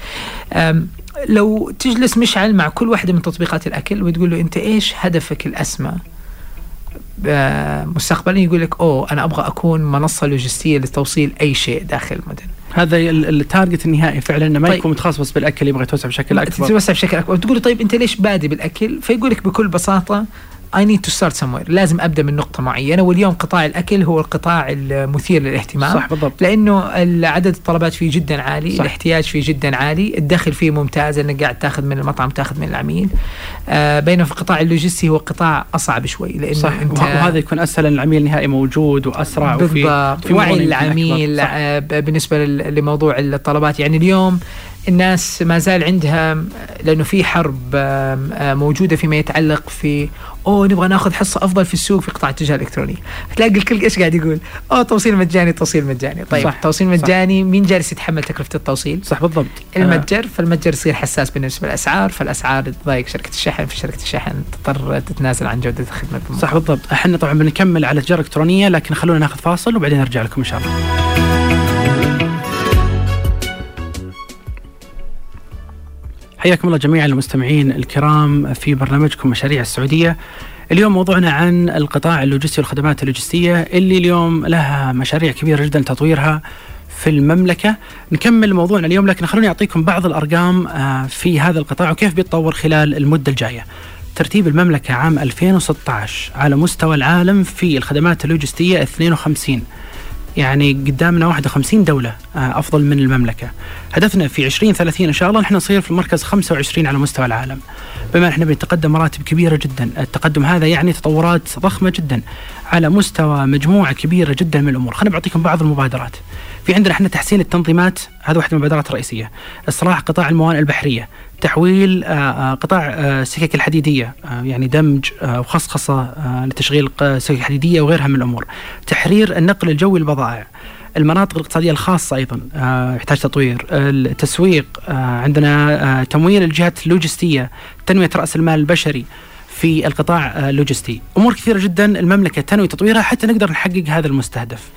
لو تجلس مشعل مع كل واحدة من تطبيقات الأكل وتقول له أنت إيش هدفك الأسمى؟ آه، مستقبلا يقول لك أوه أنا أبغى أكون منصة لوجستية لتوصيل أي شيء داخل المدن. هذا ال- target النهائي فعلا إنه ما طيب. يكون متخصص بالأكل يبغى يتوسع بشكل أكبر. تتوسع بشكل أكبر. تقول طيب أنت ليش بادي بالأكل؟ فيقول لك بكل بساطة I need to start somewhere. لازم أبدأ من نقطة معينة. واليوم قطاع الأكل هو القطاع المثير للاهتمام. صح بالضبط. لأنه عدد الطلبات فيه جدا عالي صح. الاحتياج فيه جدا عالي الدخل فيه ممتاز إنك قاعد تاخذ من المطعم تاخذ من العميل. آه بينما في القطاع اللوجستي هو قطاع أصعب شوي لأنه صح. أنت وه- وهذا يكون أسهل لأن العميل النهائي موجود وأسرع وفي في وعي. العميل. آه، بالنسبة لموضوع الطلبات. يعني اليوم الناس ما زال عندها لأنه في حرب موجودة فيما يتعلق في أوه نبغى ناخذ حصة أفضل في السوق في قطاع التجارة الإلكترونية. تلاقي الكل إيش قاعد يقول؟ أوه توصيل مجاني توصيل مجاني. طيب صح، صح توصيل صح. مجاني مين جالس يتحمل تكلفة التوصيل؟ صح بالضبط. آه، المتجر فالمتجر يصير حساس بالنسبة للأسعار فالأسعار تضايق شركة الشحن فشركة الشحن تضطر تتنازل عن جودة الخدمة. صح بالضبط. إحنا طبعا بنكمل على التجاره الالكترونيه لكن خلونا ناخذ فاصل وبعدين نرجع لكم إن شاء الله. حياكم الله جميعا المستمعين الكرام في برنامجكم مشاريع السعودية. اليوم موضوعنا عن القطاع اللوجستي والخدمات اللوجستية اللي اليوم لها مشاريع كبيرة جدا تطويرها في المملكة. نكمل موضوعنا اليوم لكن خلوني أعطيكم بعض الأرقام آه، في هذا القطاع وكيف بيتطور خلال المدة الجاية. ترتيب المملكة عام 2016 على مستوى العالم في الخدمات اللوجستية 52 يعني قدامنا 51 دولة آه، أفضل من المملكة. هدفنا في 2030 إن شاء الله نحن نصير في المركز 25 على مستوى العالم. بما إحنا بنتقدم مراتب كبيرة جدا التقدم هذا يعني تطورات ضخمة جدا على مستوى مجموعة كبيرة جدا من الأمور. خلينا بعطيكم بعض المبادرات. في عندنا إحنا تحسين التنظيمات هذا واحدة من المبادرات الرئيسية. إصلاح قطاع الموانئ البحرية. تحويل آه، آه، قطاع آه، السكك الحديدية يعني دمج وخصخصة لتشغيل السكك الحديدية وغيرها من الأمور. تحرير النقل الجوي للبضائع. المناطق الاقتصادية الخاصة أيضا يحتاج تطوير. التسويق عندنا تمويل الجهات اللوجستية تنمية رأس المال البشري في القطاع اللوجستي. أمور كثيرة جدا المملكة تنوي تطويرها حتى نقدر نحقق هذا المستهدف.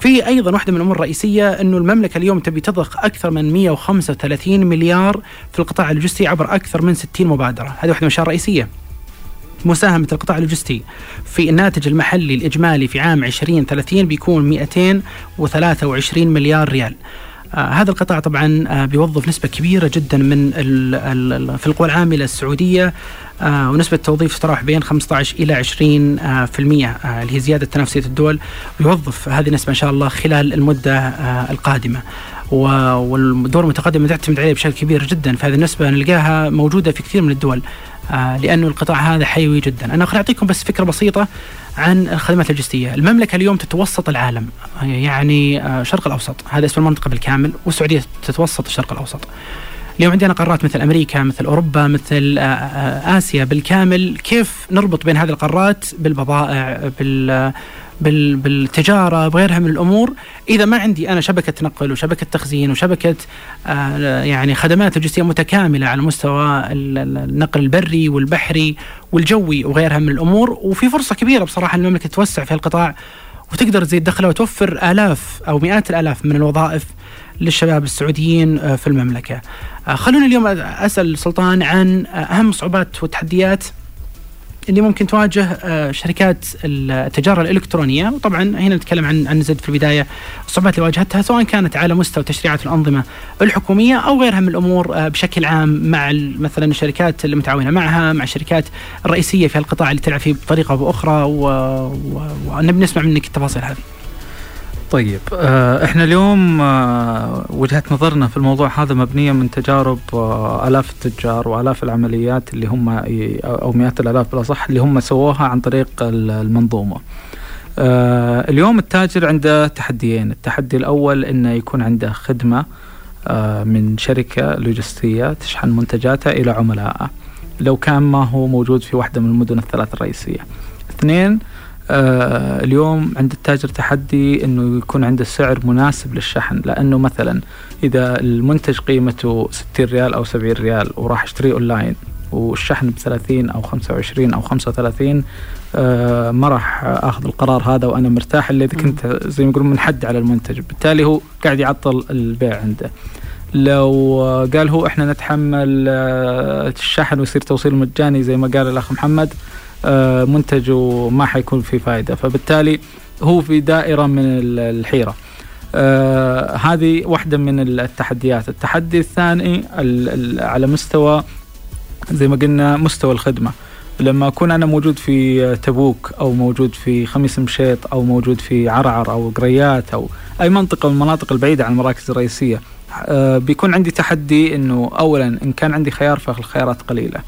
في أيضا واحدة من الأمور الرئيسية أنه المملكة اليوم تبي تضخ أكثر من 135 مليار في القطاع اللوجستي عبر أكثر من 60 مبادرة، هذه واحدة من المشاريع الرئيسية. مساهمة القطاع اللوجستي في الناتج المحلي الإجمالي في عام 2030 بيكون 223 مليار ريال هذا القطاع طبعا آه بيوظف نسبة كبيرة جدا من في القوى العاملة السعودية آه ونسبة التوظيف تتراوح بين 15 إلى 20 آه في المية آه اللي هي زيادة تنافسية الدول ويوظف هذه النسبة إن شاء الله خلال المدة آه القادمة. والدول المتقدمة تعتمد عليه بشكل كبير جدا فهذه النسبة نلقاها موجودة في كثير من الدول. آه لأنه القطاع هذا حيوي جدا. أنا خليني أعطيكم بس فكرة بسيطة عن الخدمات اللوجستية. المملكة اليوم تتوسط العالم يعني آه الشرق الأوسط. هذا اسم المنطقة بالكامل. والسعودية تتوسط الشرق الأوسط. اليوم عندنا قارات مثل أمريكا مثل أوروبا مثل آسيا بالكامل. كيف نربط بين هذه القارات بالبضائع بال بالتجارة بغيرها من الأمور إذا ما عندي أنا شبكة نقل وشبكة تخزين وشبكة آه يعني خدمات لوجستية متكاملة على مستوى النقل البري والبحري والجوي وغيرها من الأمور وفي فرصة كبيرة بصراحة المملكه توسع في القطاع وتقدر تزيد دخلها وتوفر آلاف أو مئات الآلاف من الوظائف للشباب السعوديين آه، في المملكة. آه، خلوني اليوم أسأل سلطان عن أهم الصعوبات والتحديات اللي ممكن تواجه آه، شركات التجارة الإلكترونية وطبعا هنا نتكلم عن عن زد في البداية الصعوبات اللي واجهتها سواء كانت على مستوى تشريعات الأنظمة الحكومية أو غيرها من الأمور آه، بشكل عام مع مثلا الشركات المتعاونة معها مع الشركات الرئيسية في القطاع اللي تلعب فيه بطريقة أو بأخرى ونبي نسمع منك التفاصيل هذه. طيب آه، إحنا اليوم آه، وجهة نظرنا في الموضوع هذا مبنية من تجارب آه، آلاف التجار وآلاف العمليات اللي هم أو مئات الآلاف بالأصح اللي هم سووها عن طريق المنظومة. اليوم التاجر عنده تحديين، التحدي الأول إنه يكون عنده خدمة من شركة لوجستية تشحن منتجاتها إلى عملائه. لو كان ما هو موجود في واحدة من المدن الثلاث الرئيسية. اثنين آه اليوم عند التاجر تحدي إنه يكون عنده سعر مناسب للشحن لأنه مثلا إذا المنتج قيمته 60 ريال أو 70 ريال وراح أشتريه أونلاين والشحن ب 30 أو 25 أو 35 آه ما راح آخذ القرار هذا وأنا مرتاح إلا إذا كنت زي ما يقولون منحد على المنتج. بالتالي هو قاعد يعطل البيع عنده. لو قال هو إحنا نتحمل آه، الشحن ويصير توصيل مجاني زي ما قال الأخ محمد منتجه ما حيكون في فائده فبالتالي هو في دائرة من الحيرة. آه هذه واحدة من التحديات. التحدي الثاني على مستوى زي ما قلنا مستوى الخدمة. لما أكون أنا موجود في تبوك أو موجود في خميس مشيط أو موجود في عرعر أو قريات أو أي منطقة من المناطق البعيدة عن المراكز الرئيسية آه بيكون عندي تحدي أنه أولا إن كان عندي خيار فالخيارات قليلة.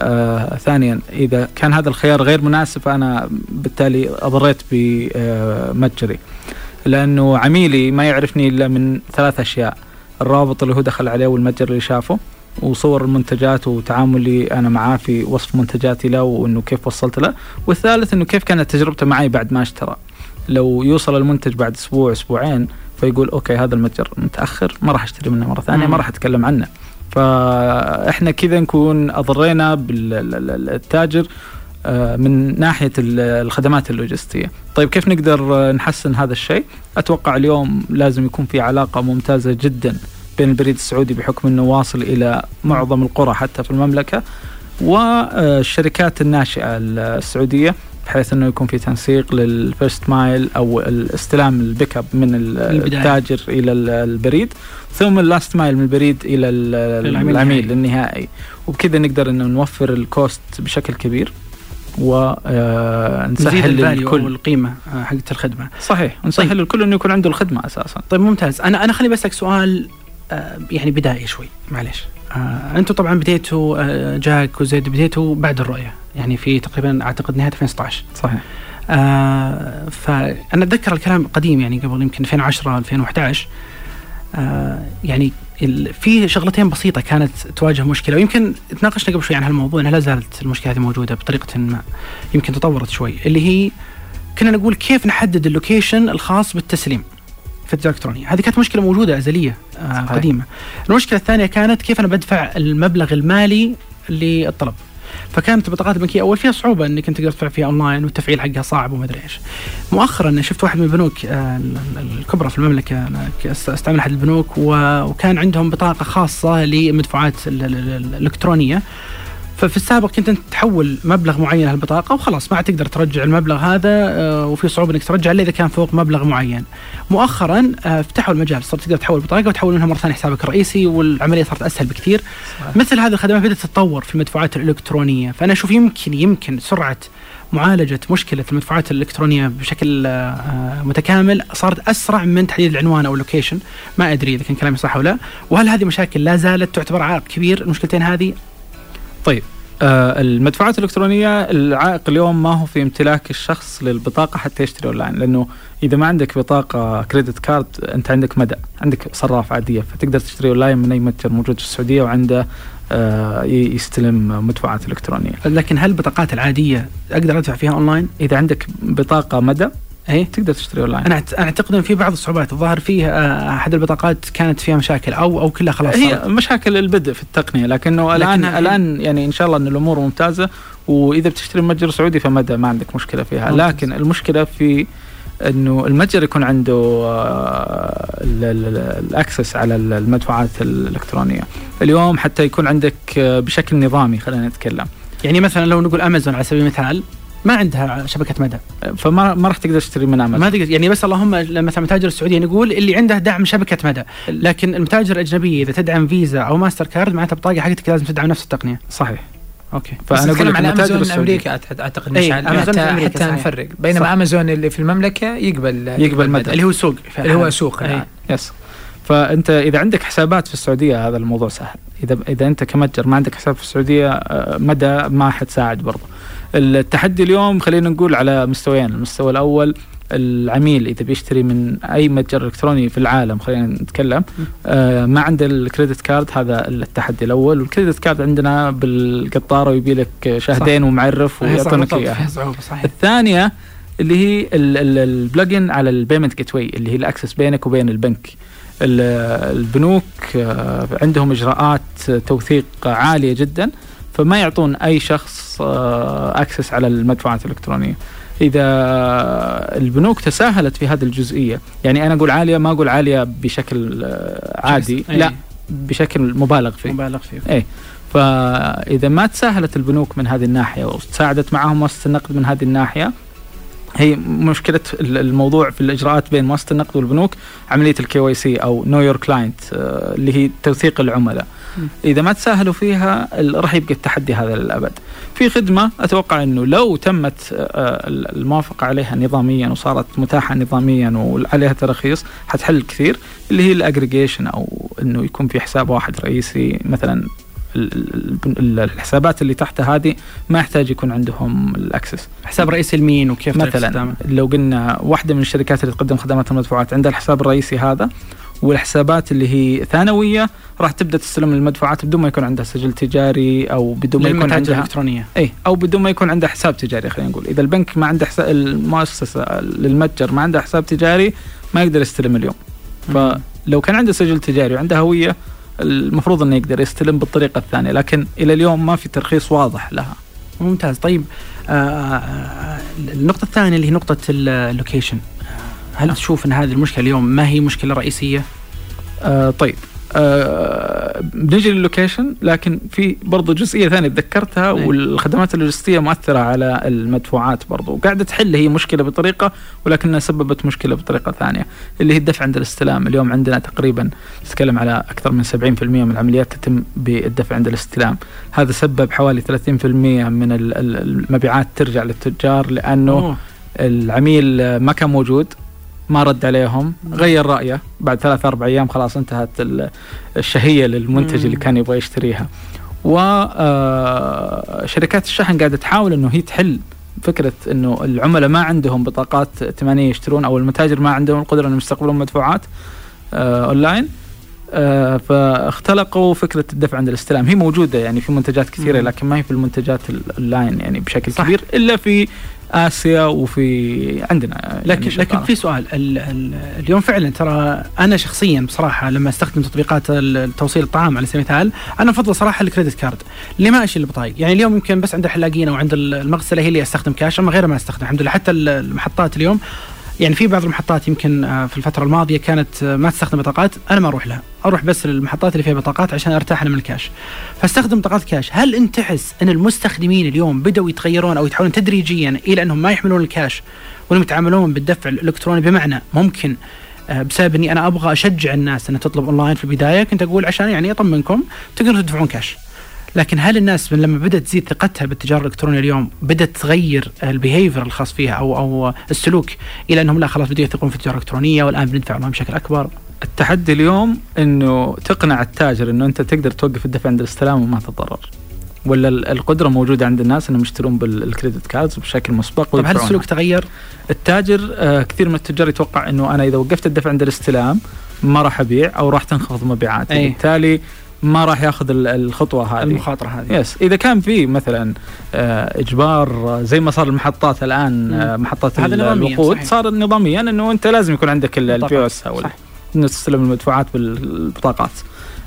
آه ثانيا إذا كان هذا الخيار غير مناسب فأنا بالتالي أضريت بمتجري. لأنه عميلي ما يعرفني إلا من ثلاث أشياء. الرابط اللي هو دخل عليه والمتجر اللي شافه وصور المنتجات وتعاملي أنا معاه في وصف منتجاتي له وإنه كيف وصلت له. والثالث إنه كيف كانت تجربته معي بعد ما اشترى. لو يوصل المنتج بعد أسبوع أسبوعين فيقول أوكي هذا المتجر متأخر ما راح أشتري منه مرة ثانية ما راح أتكلم عنه. فاحنا كذا نكون أضرينا بالتاجر آه، من ناحية الخدمات اللوجستية. طيب كيف نقدر نحسن هذا الشيء؟ أتوقع اليوم لازم يكون في علاقة ممتازة جدا بين البريد السعودي بحكم إنه واصل إلى معظم القرى حتى في المملكة والشركات الناشئة السعودية بحيث إنه يكون في تنسيق لل first mile أو الاستلام ال pick up من التاجر إلى البريد ثم ال last mile من البريد إلى العميل, العميل النهائي. وبكذا نقدر إنه نوفر ال cost بشكل كبير ونسهل آه، للكل القيمة آه، حقت الخدمة. صحيح. نسهل طيب. للكل إنه يكون عنده الخدمة أساسا. طيب ممتاز. أنا أنا خليني بسألك سؤال يعني بدائي شوي معلش آه أنتم طبعا بديتوا آه جاك وزيد بديتوا بعد الرؤية يعني في تقريبا أعتقد نهاية 2016 صحيح. آه فأنا أتذكر الكلام قديم يعني قبل يمكن 2010 2011 آه يعني في شغلتين بسيطة كانت تواجه مشكلة ويمكن تناقشنا قبل شوي عن هالموضوع إنها لا زالت المشكلة هذه موجودة بطريقة ما يمكن تطورت شوي اللي هي كنا نقول كيف نحدد اللوكيشن الخاص بالتسليم. التجاره الإلكترونية، هذه كانت مشكلة موجودة أزلية آه قديمة. المشكلة الثانية كانت كيف أنا بدفع المبلغ المالي للطلب. فكانت البطاقات البنكية أول فيها صعوبة إنك أنت تقدر تدفع فيها أونلاين والتفعيل حقها صعب وما أدري إيش. مؤخرا شفت واحد من البنوك آه، الكبرى في المملكة أستعمل احد البنوك وكان عندهم بطاقة خاصة للمدفوعات الإلكترونية ففي السابق كنت أنت تحول مبلغ معين على البطاقة وخلاص ما عاد تقدر ترجع المبلغ هذا آه، وفي صعوبة إنك ترجع إلا إذا كان فوق مبلغ معين. مؤخرا آه، فتحوا المجال صرت تقدر تحول البطاقة وتحول منها مرة ثانية حسابك الرئيسي والعملية صارت أسهل بكثير. مثل هذه الخدمات بدأت تتطور في المدفوعات الإلكترونية فأنا أشوف يمكن يمكن سرعة معالجة مشكلة المدفوعات الإلكترونية بشكل آه، متكامل صارت أسرع من تحديد العنوان أو اللوكيشن ما أدري إذا كان كلامي صح ولا لا وهل هذه مشاكل لا زالت تعتبر عائق كبير المشكلتين هذه طيب آه المدفوعات الإلكترونية العائق اليوم ما هو في امتلاك الشخص للبطاقة حتى يشتري أونلاين لأنه إذا ما عندك بطاقة credit card أنت عندك مدى عندك صراف عادية فتقدر تشتري أونلاين من أي متجر موجود في السعودية وعنده آه يستلم مدفوعات إلكترونية لكن هل البطاقات العادية أقدر أدفع فيها أونلاين؟ إذا عندك بطاقة مدى إيه؟ تقدر تشتري أونلاين أنا أعتقد أن في بعض الصعوبات الظاهر فيه آه، أحد البطاقات كانت فيها مشاكل أو أو كلها خلاص هي صارت. مشاكل البدء في التقنية لكنه الآن الآن يعني إن شاء الله إن الأمور ممتازة وإذا بتشتري من متجر سعودي فمدى ما عندك مشكلة فيها ممتاز. لكن المشكلة في إنه المتجر يكون عنده آه، ال- ال- ال- ال access على ال- المدفوعات الإلكترونية اليوم حتى يكون عندك آه، بشكل نظامي خلينا نتكلم يعني مثلا لو نقول أمازون على سبيل المثال ما عندها شبكة مدى. فما ما راح تقدر تشتري من امازون ما تقدر يعني بس اللهم مثلا المتاجر السعودية نقول اللي عنده دعم شبكة مدى. لكن المتاجر الأجنبية إذا تدعم فيزا أو ماستر كارد معناتها البطاقه حقتك لازم تدعم نفس التقنية. صحيح. okay. فأنا على المتاجر امازون أمريكا أعتقد أي، مشعل أمازون في حتى, أمريكا حتى. نفرق. بينما صح. امازون اللي في المملكة يقبل يقبل مدى. اللي هو السوق اللي هو سوق. yes فأنت إذا عندك حسابات في السعودية هذا الموضوع سهل. اذا إذا أنت كمتجر ما عندك حساب في السعودية آه، مدى ما حتساعد برضه التحدي اليوم خلينا نقول على مستويين. المستوى الأول العميل إذا بيشتري من أي متجر إلكتروني في العالم خلينا نتكلم. آه ما عنده ال credit card هذا التحدي الأول. وال credit card عندنا بالقطارة ويبي لك شاهدين ومعرف صح، ويعطونك بالضبط، اياه فيها صعوبه صحيح. الثانية اللي هي ال plugin على ال payment gateway اللي هي ال access بينك وبين البنك. ال- البنوك آه، عندهم إجراءات توثيق عالية جدا. فما يعطون أي شخص access على المدفوعات الإلكترونية إذا البنوك تساهلت في هذه الجزئية يعني أنا أقول عالية ما أقول عالية بشكل آه، عادي. لا بشكل مبالغ فيه مبالغ فيه إيه فإذا ما تساهلت البنوك من هذه الناحية وساعدت معهم مؤسسه النقد من هذه الناحية هي مشكلة ال- الموضوع في الإجراءات بين مؤسسه النقد والبنوك عملية ال KYC أو know your client اللي هي توثيق العملاء. إذا ما تساهلوا فيها راح يبقى التحدي هذا للأبد في خدمة أتوقع إنه لو تمت آه، ال- الموافقة عليها نظاميا وصارت متاحة نظاميا وعليها تراخيص حتحل كثير اللي هي الأجريجيشن أو إنه يكون في حساب واحد رئيسي مثلا ال- ال- ال- الحسابات اللي تحت هذه ما يحتاج يكون عندهم الأكسس حساب رئيسي لمين وكيف مثلا؟ لو قلنا واحدة من الشركات اللي تقدم خدمات المدفوعات عندها الحساب الرئيسي هذا والحسابات اللي هي ثانوية راح تبدأ تستلم المدفوعات بدون ما يكون عندها سجل تجاري أو بدون ما يكون عندها الالكترونيه اي أو بدون ما يكون عنده حساب تجاري خلينا نقول. إذا البنك ما عنده حساب المؤسسة للمتجر ما عنده حساب تجاري ما يقدر يستلم اليوم. فلو كان عنده سجل تجاري وعنده هوية المفروض إنه يقدر يستلم بالطريقة الثانية لكن إلى اليوم ما في ترخيص واضح لها. ممتاز. طيب آه، آه، النقطة الثانية اللي هي نقطة ال- location هل تشوف إن هذه المشكلة اليوم ما هي مشكلة رئيسية؟ آه طيب آه بنجي للوكيشن لكن في برضو جزئية ثانية تذكرتها أي. والخدمات اللوجستية مؤثرة على المدفوعات برضو وقاعده تحل هي مشكلة بطريقة ولكنها سببت مشكلة بطريقة ثانية اللي هي الدفع عند الاستلام اليوم عندنا تقريبا نتكلم على أكثر من 70% من العمليات تتم بالدفع عند الاستلام هذا سبب حوالي 30% من ال- ال- المبيعات ترجع للتجار لأنه أوه. العميل آه، ما كان موجود ما رد عليهم غير رأيه بعد ثلاث أربع أيام خلاص انتهت ال- الشهية للمنتج مم. اللي كان يبغى يشتريها وشركات الشحن قاعدة تحاول أنه هي تحل فكرة أنه العملاء ما عندهم بطاقات ائتمانية يشترون أو المتاجر ما عندهم القدرة أنهم يستقبلون مدفوعات آه، أونلاين آه، فاختلقوا فكرة الدفع عند الاستلام هي موجودة يعني في منتجات كثيرة مم. لكن ما هي في المنتجات الأونلاين يعني بشكل صح. كبير إلا في آسيا وفي عندنا يعني لكن شغالة. لكن في سؤال ال ال اليوم فعلا ترى أنا شخصيا بصراحة لما أستخدم تطبيقات توصيل الطعام على سبيل المثال أنا أفضل صراحة ال credit card. اللي ما أشيل البطايق؟ يعني اليوم يمكن بس عند الحلاقين أو عند ال- المغسلة هي اللي أستخدم كاش أما غيرها ما أستخدم. الحمد لله حتى ال- المحطات اليوم يعني في بعض المحطات يمكن آه، في الفترة الماضية كانت آه، ما تستخدم بطاقات أنا ما أروح لها. أروح بس للمحطات اللي فيها بطاقات عشان أرتاح أنا من الكاش. فاستخدم بطاقات كاش. هل انت تحس أن المستخدمين اليوم بدأوا يتغيرون أو يتحولون تدريجيا إلى أنهم ما يحملون الكاش وأنهم يتعاملون بالدفع الإلكتروني؟ بمعنى ممكن آه، بسبب أني أنا أبغى أشجع الناس انها تطلب أونلاين في البداية كنت أقول عشان يعني أطمنكم تقدروا تدفعون كاش. لكن هل الناس من لما بدأت تزيد ثقتها بالتجارة الإلكترونية اليوم بدأت تغير ال behavior الخاص فيها أو أو السلوك إلى أنهم لا خلاص بدوا يثقون في التجارة الإلكترونية والآن بندفع اونلاين بشكل أكبر التحدي اليوم إنه تقنع التاجر إنه أنت تقدر توقف الدفع عند الاستلام وما تتضرر ولا ال- القدرة موجودة عند الناس إنهم يشترون بال credit cards بشكل مسبق طيب هل. السلوك تغير؟ التاجر آه، كثير من التجار يتوقع إنه أنا إذا وقفت الدفع عند الاستلام ما راح أبيع أو راح تنخفض مبيعاتي أي. بالتالي ما راح ياخذ ال- الخطوة هذه المخاطرة هذه yes إذا كان في مثلا آه، إجبار آه، زي ما صار المحطات الآن آه، محطات الوقود. صار نظاميا إنه أنت لازم يكون عندك ال POS. أو إنه تستلم المدفوعات بالبطاقات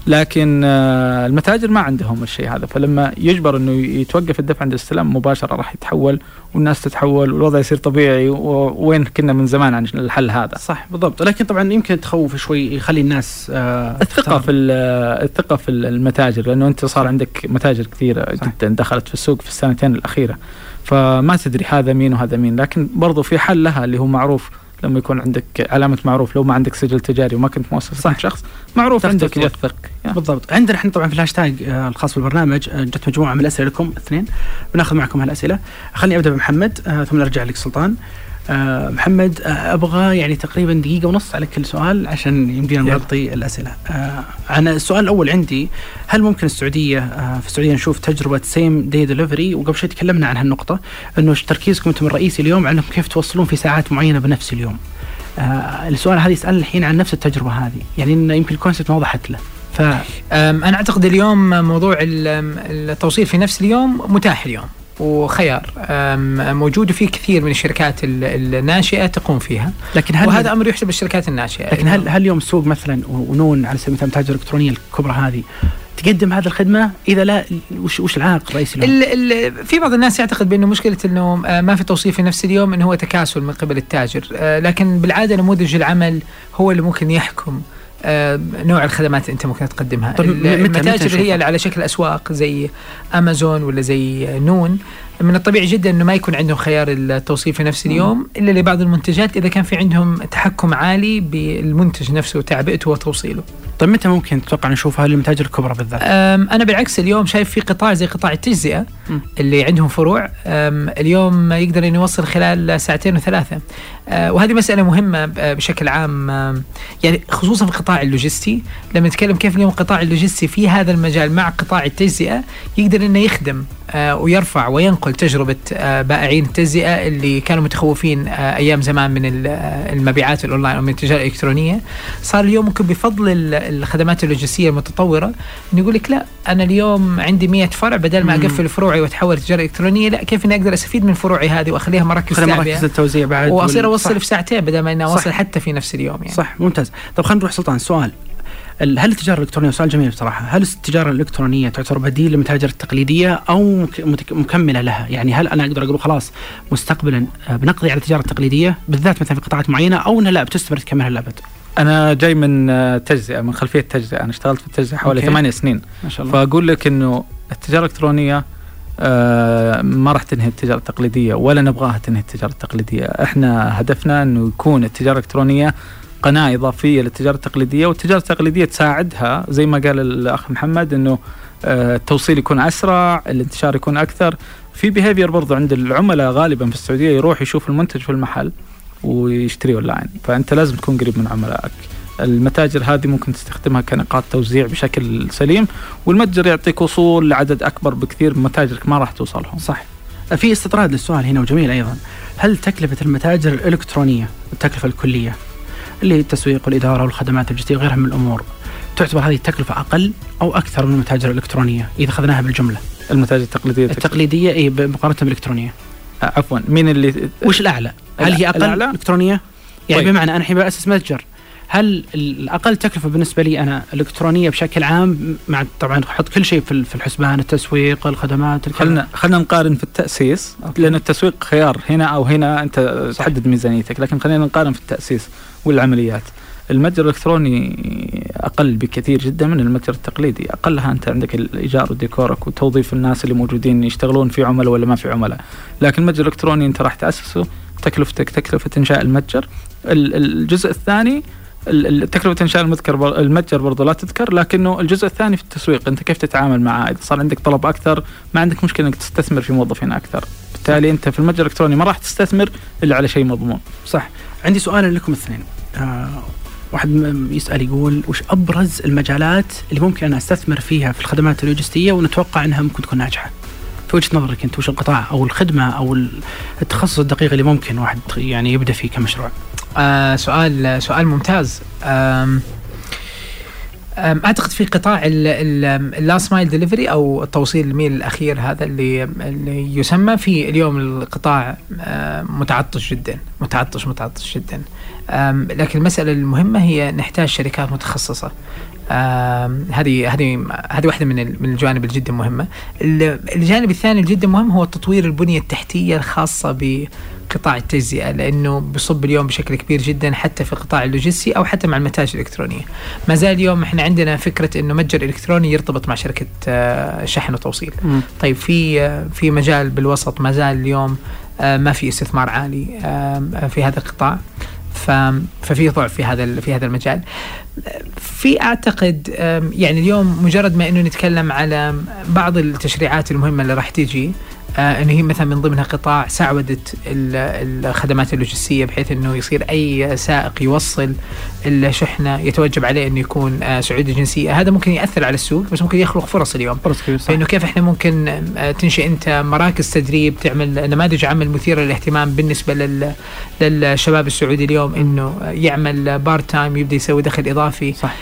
لكن آه، المتاجر ما عندهم الشيء هذا. فلما يجبر إنه يتوقف الدفع عند الاستلام مباشرة راح يتحول والناس تتحول والوضع يصير طبيعي وين كنا من زمان عن الحل هذا. صح بالضبط. لكن طبعا يمكن تخوف شوي يخلي الناس آه تختار. في ال- الثقة في المتاجر لأنه أنت صار عندك متاجر كثيرة صح. جدا دخلت في السوق في السنتين الأخيرة. فما تدري هذا مين وهذا مين. لكن برضو في حل لها اللي هو معروف. لما يكون عندك علامة معروف لو ما عندك سجل تجاري وما كنت مؤسسة صح. شخص معروف عندك. يوثق. بالضبط عندنا إحنا طبعا في الهاشتاج آه، الخاص بالبرنامج آه، جت مجموعة من الأسئلة لكم اثنين بناخذ معكم هالأسئلة خليني أبدأ بمحمد آه، ثم نرجع لك سلطان آه، محمد آه، أبغى يعني تقريبا دقيقة ونص على كل سؤال عشان يمدينا. نغطي الأسئلة. آه، أنا السؤال الأول عندي هل ممكن السعودية آه، في السعودية نشوف تجربة same day delivery وقبل شوي تكلمنا عن هالنقطة إنه تركيزكم أنتم الرئيسي اليوم على كيف توصلون في ساعات معينة بنفس اليوم. آه، السؤال هذا يسال الحين عن نفس التجربة هذه يعني إن يمكن ال concept ما وضحت له. ف أنا أعتقد اليوم موضوع ال- التوصيل في نفس اليوم متاح اليوم. وخيار. موجود وفي كثير من الشركات ال- الناشئة تقوم فيها. لكن هل وهذا أمر يحسب الشركات الناشئة. لكن هل هل اليوم السوق مثلا ونون على سبيل المثال المتاجر الالكترونيه الكبرى هذه تقدم هذه الخدمة؟ إذا لا وش وش العائق الرئيسي لهم؟ في بعض الناس يعتقد بأنه مشكلة إنه آه، ما في توصيل في نفس اليوم إنه هو تكاسل من قبل التاجر. آه، لكن بالعادة نموذج العمل هو اللي ممكن يحكم نوع الخدمات اللي انت ممكن تقدمها طيب، متى- المتاجر؟ هي على شكل أسواق زي أمازون ولا زي نون من الطبيعي جدا إنه ما يكون عندهم خيار التوصيل في نفس اليوم إلا لبعض المنتجات إذا كان في عندهم تحكم عالي بالمنتج نفسه وتعبئته وتوصيله طيب متى ممكن تتوقع نشوفها للمتاجر الكبرى بالذات؟ أنا بالعكس اليوم شايف في قطاع زي قطاع التجزئة. اللي عندهم فروع. اليوم يقدر إنه يوصل خلال ساعتين وثلاثة. أه، وهذه مسألة مهمة بشكل عام. يعني خصوصا في القطاع اللوجستي. لما نتكلم كيف اليوم القطاع اللوجستي في هذا المجال مع قطاع التجزئة يقدر إنه يخدم آه، ويرفع وينقل تجربة آه، بائعين التجزئة اللي كانوا متخوفين أيام زمان من ال- المبيعات الأونلاين أو من التجارة الإلكترونية. صار اليوم ممكن بفضل ال- الخدمات اللوجستية المتطورة انه يقول لك لا أنا اليوم عندي 100 فرع بدل ما. أقفل فروعي واتحول تجارة إلكترونية لا كيف إني أقدر أستفيد من فروعي هذه وأخليها مراكز تعبئه مراكز التوزيع بعد وأصير وال- أوصل صح. في ساعتين بدل ما إني صح. أوصل حتى في نفس اليوم يعني. صح ممتاز. طب خلينا نروح سلطان سؤال. ال- هل التجارة الإلكترونية سؤال جميل بصراحة هل التجارة الإلكترونية تعتبر بديل للمتاجر التقليدية أو مكملة لها؟ يعني هل أنا أقدر أقول خلاص مستقبلا آه، بنقضي على التجارة التقليدية بالذات مثلا في قطاعات معينة أو إنها لا بتستمر تكملها للأبد؟ أنا جاي من آه، تجزئة من خلفية تجزئة. أنا اشتغلت في التجزئة حوالي أوكي. ثمانية سنين. ما شاء الله. فأقول لك إنه التجارة الإلكترونية ما راح تنهي التجارة التقليدية ولا نبغاها تنهي التجارة التقليدية، إحنا هدفنا إنه يكون التجارة الإلكترونية قناة إضافية للتجارة التقليدية والتجارة التقليدية تساعدها زي ما قال الأخ محمد إنه آه، التوصيل يكون أسرع، الانتشار يكون أكثر، في behavior برضو عند العملاء غالبا في السعودية يروح يشوف المنتج في المحل ويشتري اونلاين، فأنت لازم تكون قريب من عملائك. المتاجر هذه ممكن تستخدمها كنقاط توزيع بشكل سليم والمتجر يعطيك وصول لعدد أكبر بكثير من متاجرك ما راح توصلهم صح في استطراد للسؤال هنا وجميل أيضا هل تكلفة المتاجر الإلكترونية التكلفة الكلية اللي هي التسويق والإدارة والخدمات اللوجستيه وغيرها من الأمور تعتبر هذه التكلفة أقل أو أكثر من المتاجر الإلكترونية إذا أخذناها بالجملة المتاجر التقليدية التقليدية اي مقارنة بالإلكترونية عفوا مين اللي وش الأعلى؟ هل هي أقل الأعلى؟ إلكترونية؟ يعني طيب. بمعنى أنا الحين بأسس متجر هل الأقل تكلفة بالنسبة لي أنا الإلكترونية بشكل عام مع طبعا أحط كل شيء في الحسبان التسويق الخدمات. خلنا خلينا نقارن في التأسيس أوكي. لأن التسويق خيار هنا أو هنا أنت صح. تحدد ميزانيتك لكن خلينا نقارن في التأسيس والعمليات المتجر الإلكتروني أقل بكثير جدا من المتجر التقليدي أقلها أنت عندك الإيجار وديكورك وتوظيف الناس اللي موجودين يشتغلون في عملاء ولا ما في عملاء لكن المتجر الإلكتروني أنت راح تأسسه تكلفتك تكلفة إنشاء المتجر ال- الجزء الثاني تكلفة إنشاء المتجر المتجر برضو لا تذكر لكنه الجزء الثاني في التسويق أنت كيف تتعامل معاه إذا صار عندك طلب أكثر ما عندك مشكلة إنك تستثمر في موظفين أكثر. بالتالي أنت في المتجر الإلكتروني ما راح تستثمر إلا على شيء مضمون. صح. عندي سؤال لكم الاثنين آه واحد يسأل يقول وش أبرز المجالات اللي ممكن أنا أستثمر فيها في الخدمات اللوجستية ونتوقع إنها ممكن تكون ناجحة؟ في وجهة نظرك أنت وش القطاع أو الخدمة أو ال- التخصص الدقيق اللي ممكن واحد يعني يبدأ فيه كمشروع؟ آه سؤال سؤال ممتاز. آم أعتقد في قطاع ال last mile delivery أو التوصيل الميل الأخير هذا اللي اللي يسمى في اليوم القطاع آه، متعطش جدا متعطش متعطش جدا. لكن المسألة المهمة هي نحتاج شركات متخصصة. هذه هذه هذه واحدة من من الجوانب الجدا مهمة. ال- الجانب الثاني الجدا مهم هو تطوير البنية التحتية الخاصة بقطاع التجزئة لأنه بصب اليوم بشكل كبير جدا حتى في القطاع اللوجستي أو حتى مع المتاجر الإلكترونية. ما زال اليوم إحنا عندنا فكرة إنه متجر إلكتروني يرتبط مع شركة آه، شحن وتوصيل. طيب في آه، في مجال بالوسط ما زال اليوم آه، ما في استثمار عالي في هذا القطاع. ففي ضعف في هذا في هذا المجال. في أعتقد يعني اليوم مجرد ما إنه نتكلم على بعض التشريعات المهمة اللي راح تيجي انه هي مثلا من ضمنها قطاع سعوده ال- الخدمات اللوجستية بحيث إنه يصير أي سائق يوصل الشحنه يتوجب عليه إنه يكون آه سعودي الجنسيه هذا ممكن يأثر على السوق بس ممكن يخلق فرص اليوم. فرص كبير صح. فإنه كيف إحنا ممكن آه، تنشئ أنت مراكز تدريب تعمل نماذج عمل مثيرة للاهتمام بالنسبة لل للشباب السعودي اليوم إنه يعمل part time يبدأ يسوي دخل إضافي. صح.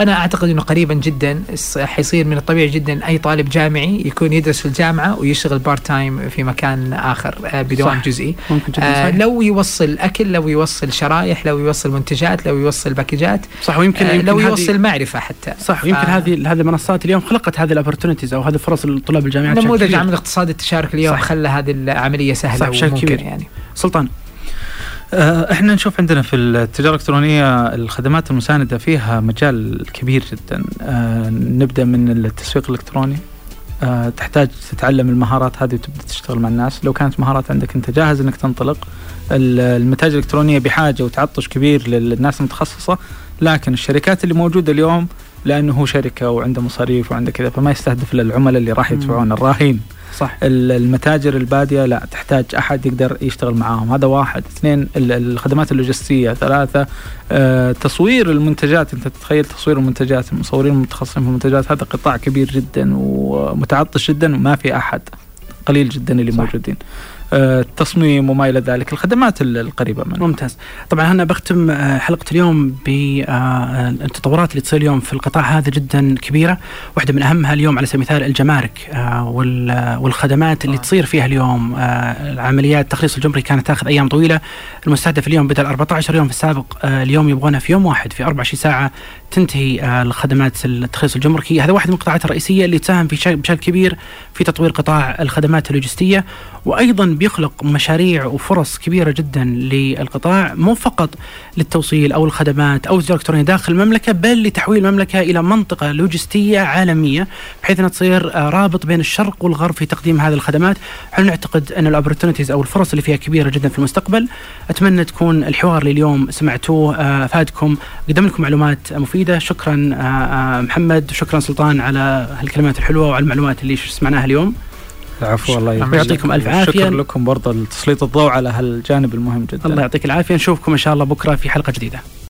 أنا أعتقد إنه قريبا جدا حيصير من الطبيعي جدا أي طالب جامعي يكون يدرس في الجامعة ويشتغل part time في مكان آخر آه، بدوام صح. جزئي ممكن جدا آه لو يوصل أكل لو يوصل شرايح لو يوصل منتجات لو يوصل packageات صح ويمكن آه يمكن لو يوصل معرفة حتى صح ويمكن ف- هذه هذه المنصات اليوم خلقت هذه الابورتونيتيز أو هذه الفرص للطلاب الجامعات نموذج. عمل اقتصاد التشارك اليوم صح. خلى هذه العملية سهلة صح، وممكن كبير. يعني سلطان إحنا نشوف عندنا في التجارة الإلكترونية الخدمات المساندة فيها مجال كبير جدا. آه، نبدأ من التسويق الإلكتروني. آه، تحتاج تتعلم المهارات هذه وتبدأ تشتغل مع الناس. لو كانت مهارات عندك أنت جاهز إنك تنطلق ال- المتاجر الإلكترونية بحاجة وتعطش كبير للناس المتخصصة لكن الشركات اللي موجودة اليوم لأنه هو شركة وعنده مصاريف وعنده كذا فما يستهدف إلا العملاء اللي راح يدفعون الراهين. صح. ال- المتاجر البادية لا تحتاج أحد يقدر يشتغل معاهم. هذا واحد. اثنين ال- الخدمات اللوجستية. ثلاثة آه تصوير المنتجات. أنت تتخيل تصوير المنتجات المصورين المتخصصين في المنتجات. هذا قطاع كبير جدا ومتعطش جدا وما في أحد. قليل جدا اللي صح. موجودين. التصميم وما إلى ذلك الخدمات ال- القريبة منه. ممتاز. طبعا أنا بختم آه، حلقة اليوم بالتطورات اللي تصير اليوم في القطاع هذا جدا كبيرة. واحدة من أهمها اليوم على سبيل المثال الجمارك آه، وال- آه، والخدمات اللي آه. تصير فيها اليوم آه، العمليات. التخليص الجمركي كانت تاخذ أيام طويلة. المستهدف اليوم بدل 14 يوم في السابق آه، اليوم يبغونها في يوم واحد في 24 ساعة تنتهي آه، الخدمات التخليص الجمركي. هذا واحد من القطاعات الرئيسية اللي تساهم في بشكل كبير في تطوير قطاع الخدمات اللوجستية وأيضا بيخلق مشاريع وفرص كبيرة جدا للقطاع مو فقط للتوصيل أو الخدمات أو التجاره الالكترونيه داخل المملكة بل لتحويل المملكة إلى منطقة لوجستية عالمية بحيث إنها تصير آه، رابط بين الشرق والغرب في تقديم هذه الخدمات. إحنا نعتقد أن الاوبرتونيتيز أو الفرص اللي فيها كبيرة جدا في المستقبل؟ أتمنى تكون الحوار اللي اليوم سمعتوه آه، افادكم قدم لكم معلومات مفيده شكرا آه، آه، محمد. وشكرا سلطان على هالكلمات الحلوة وعلى المعلومات اللي سمعناها اليوم. العفو الله يعطيكم ألف عافية. شكرا لكم برضه تسليط الضوء على هالجانب المهم جدا. الله يعطيك العافية. نشوفكم إن شاء الله بكرة في حلقة جديدة.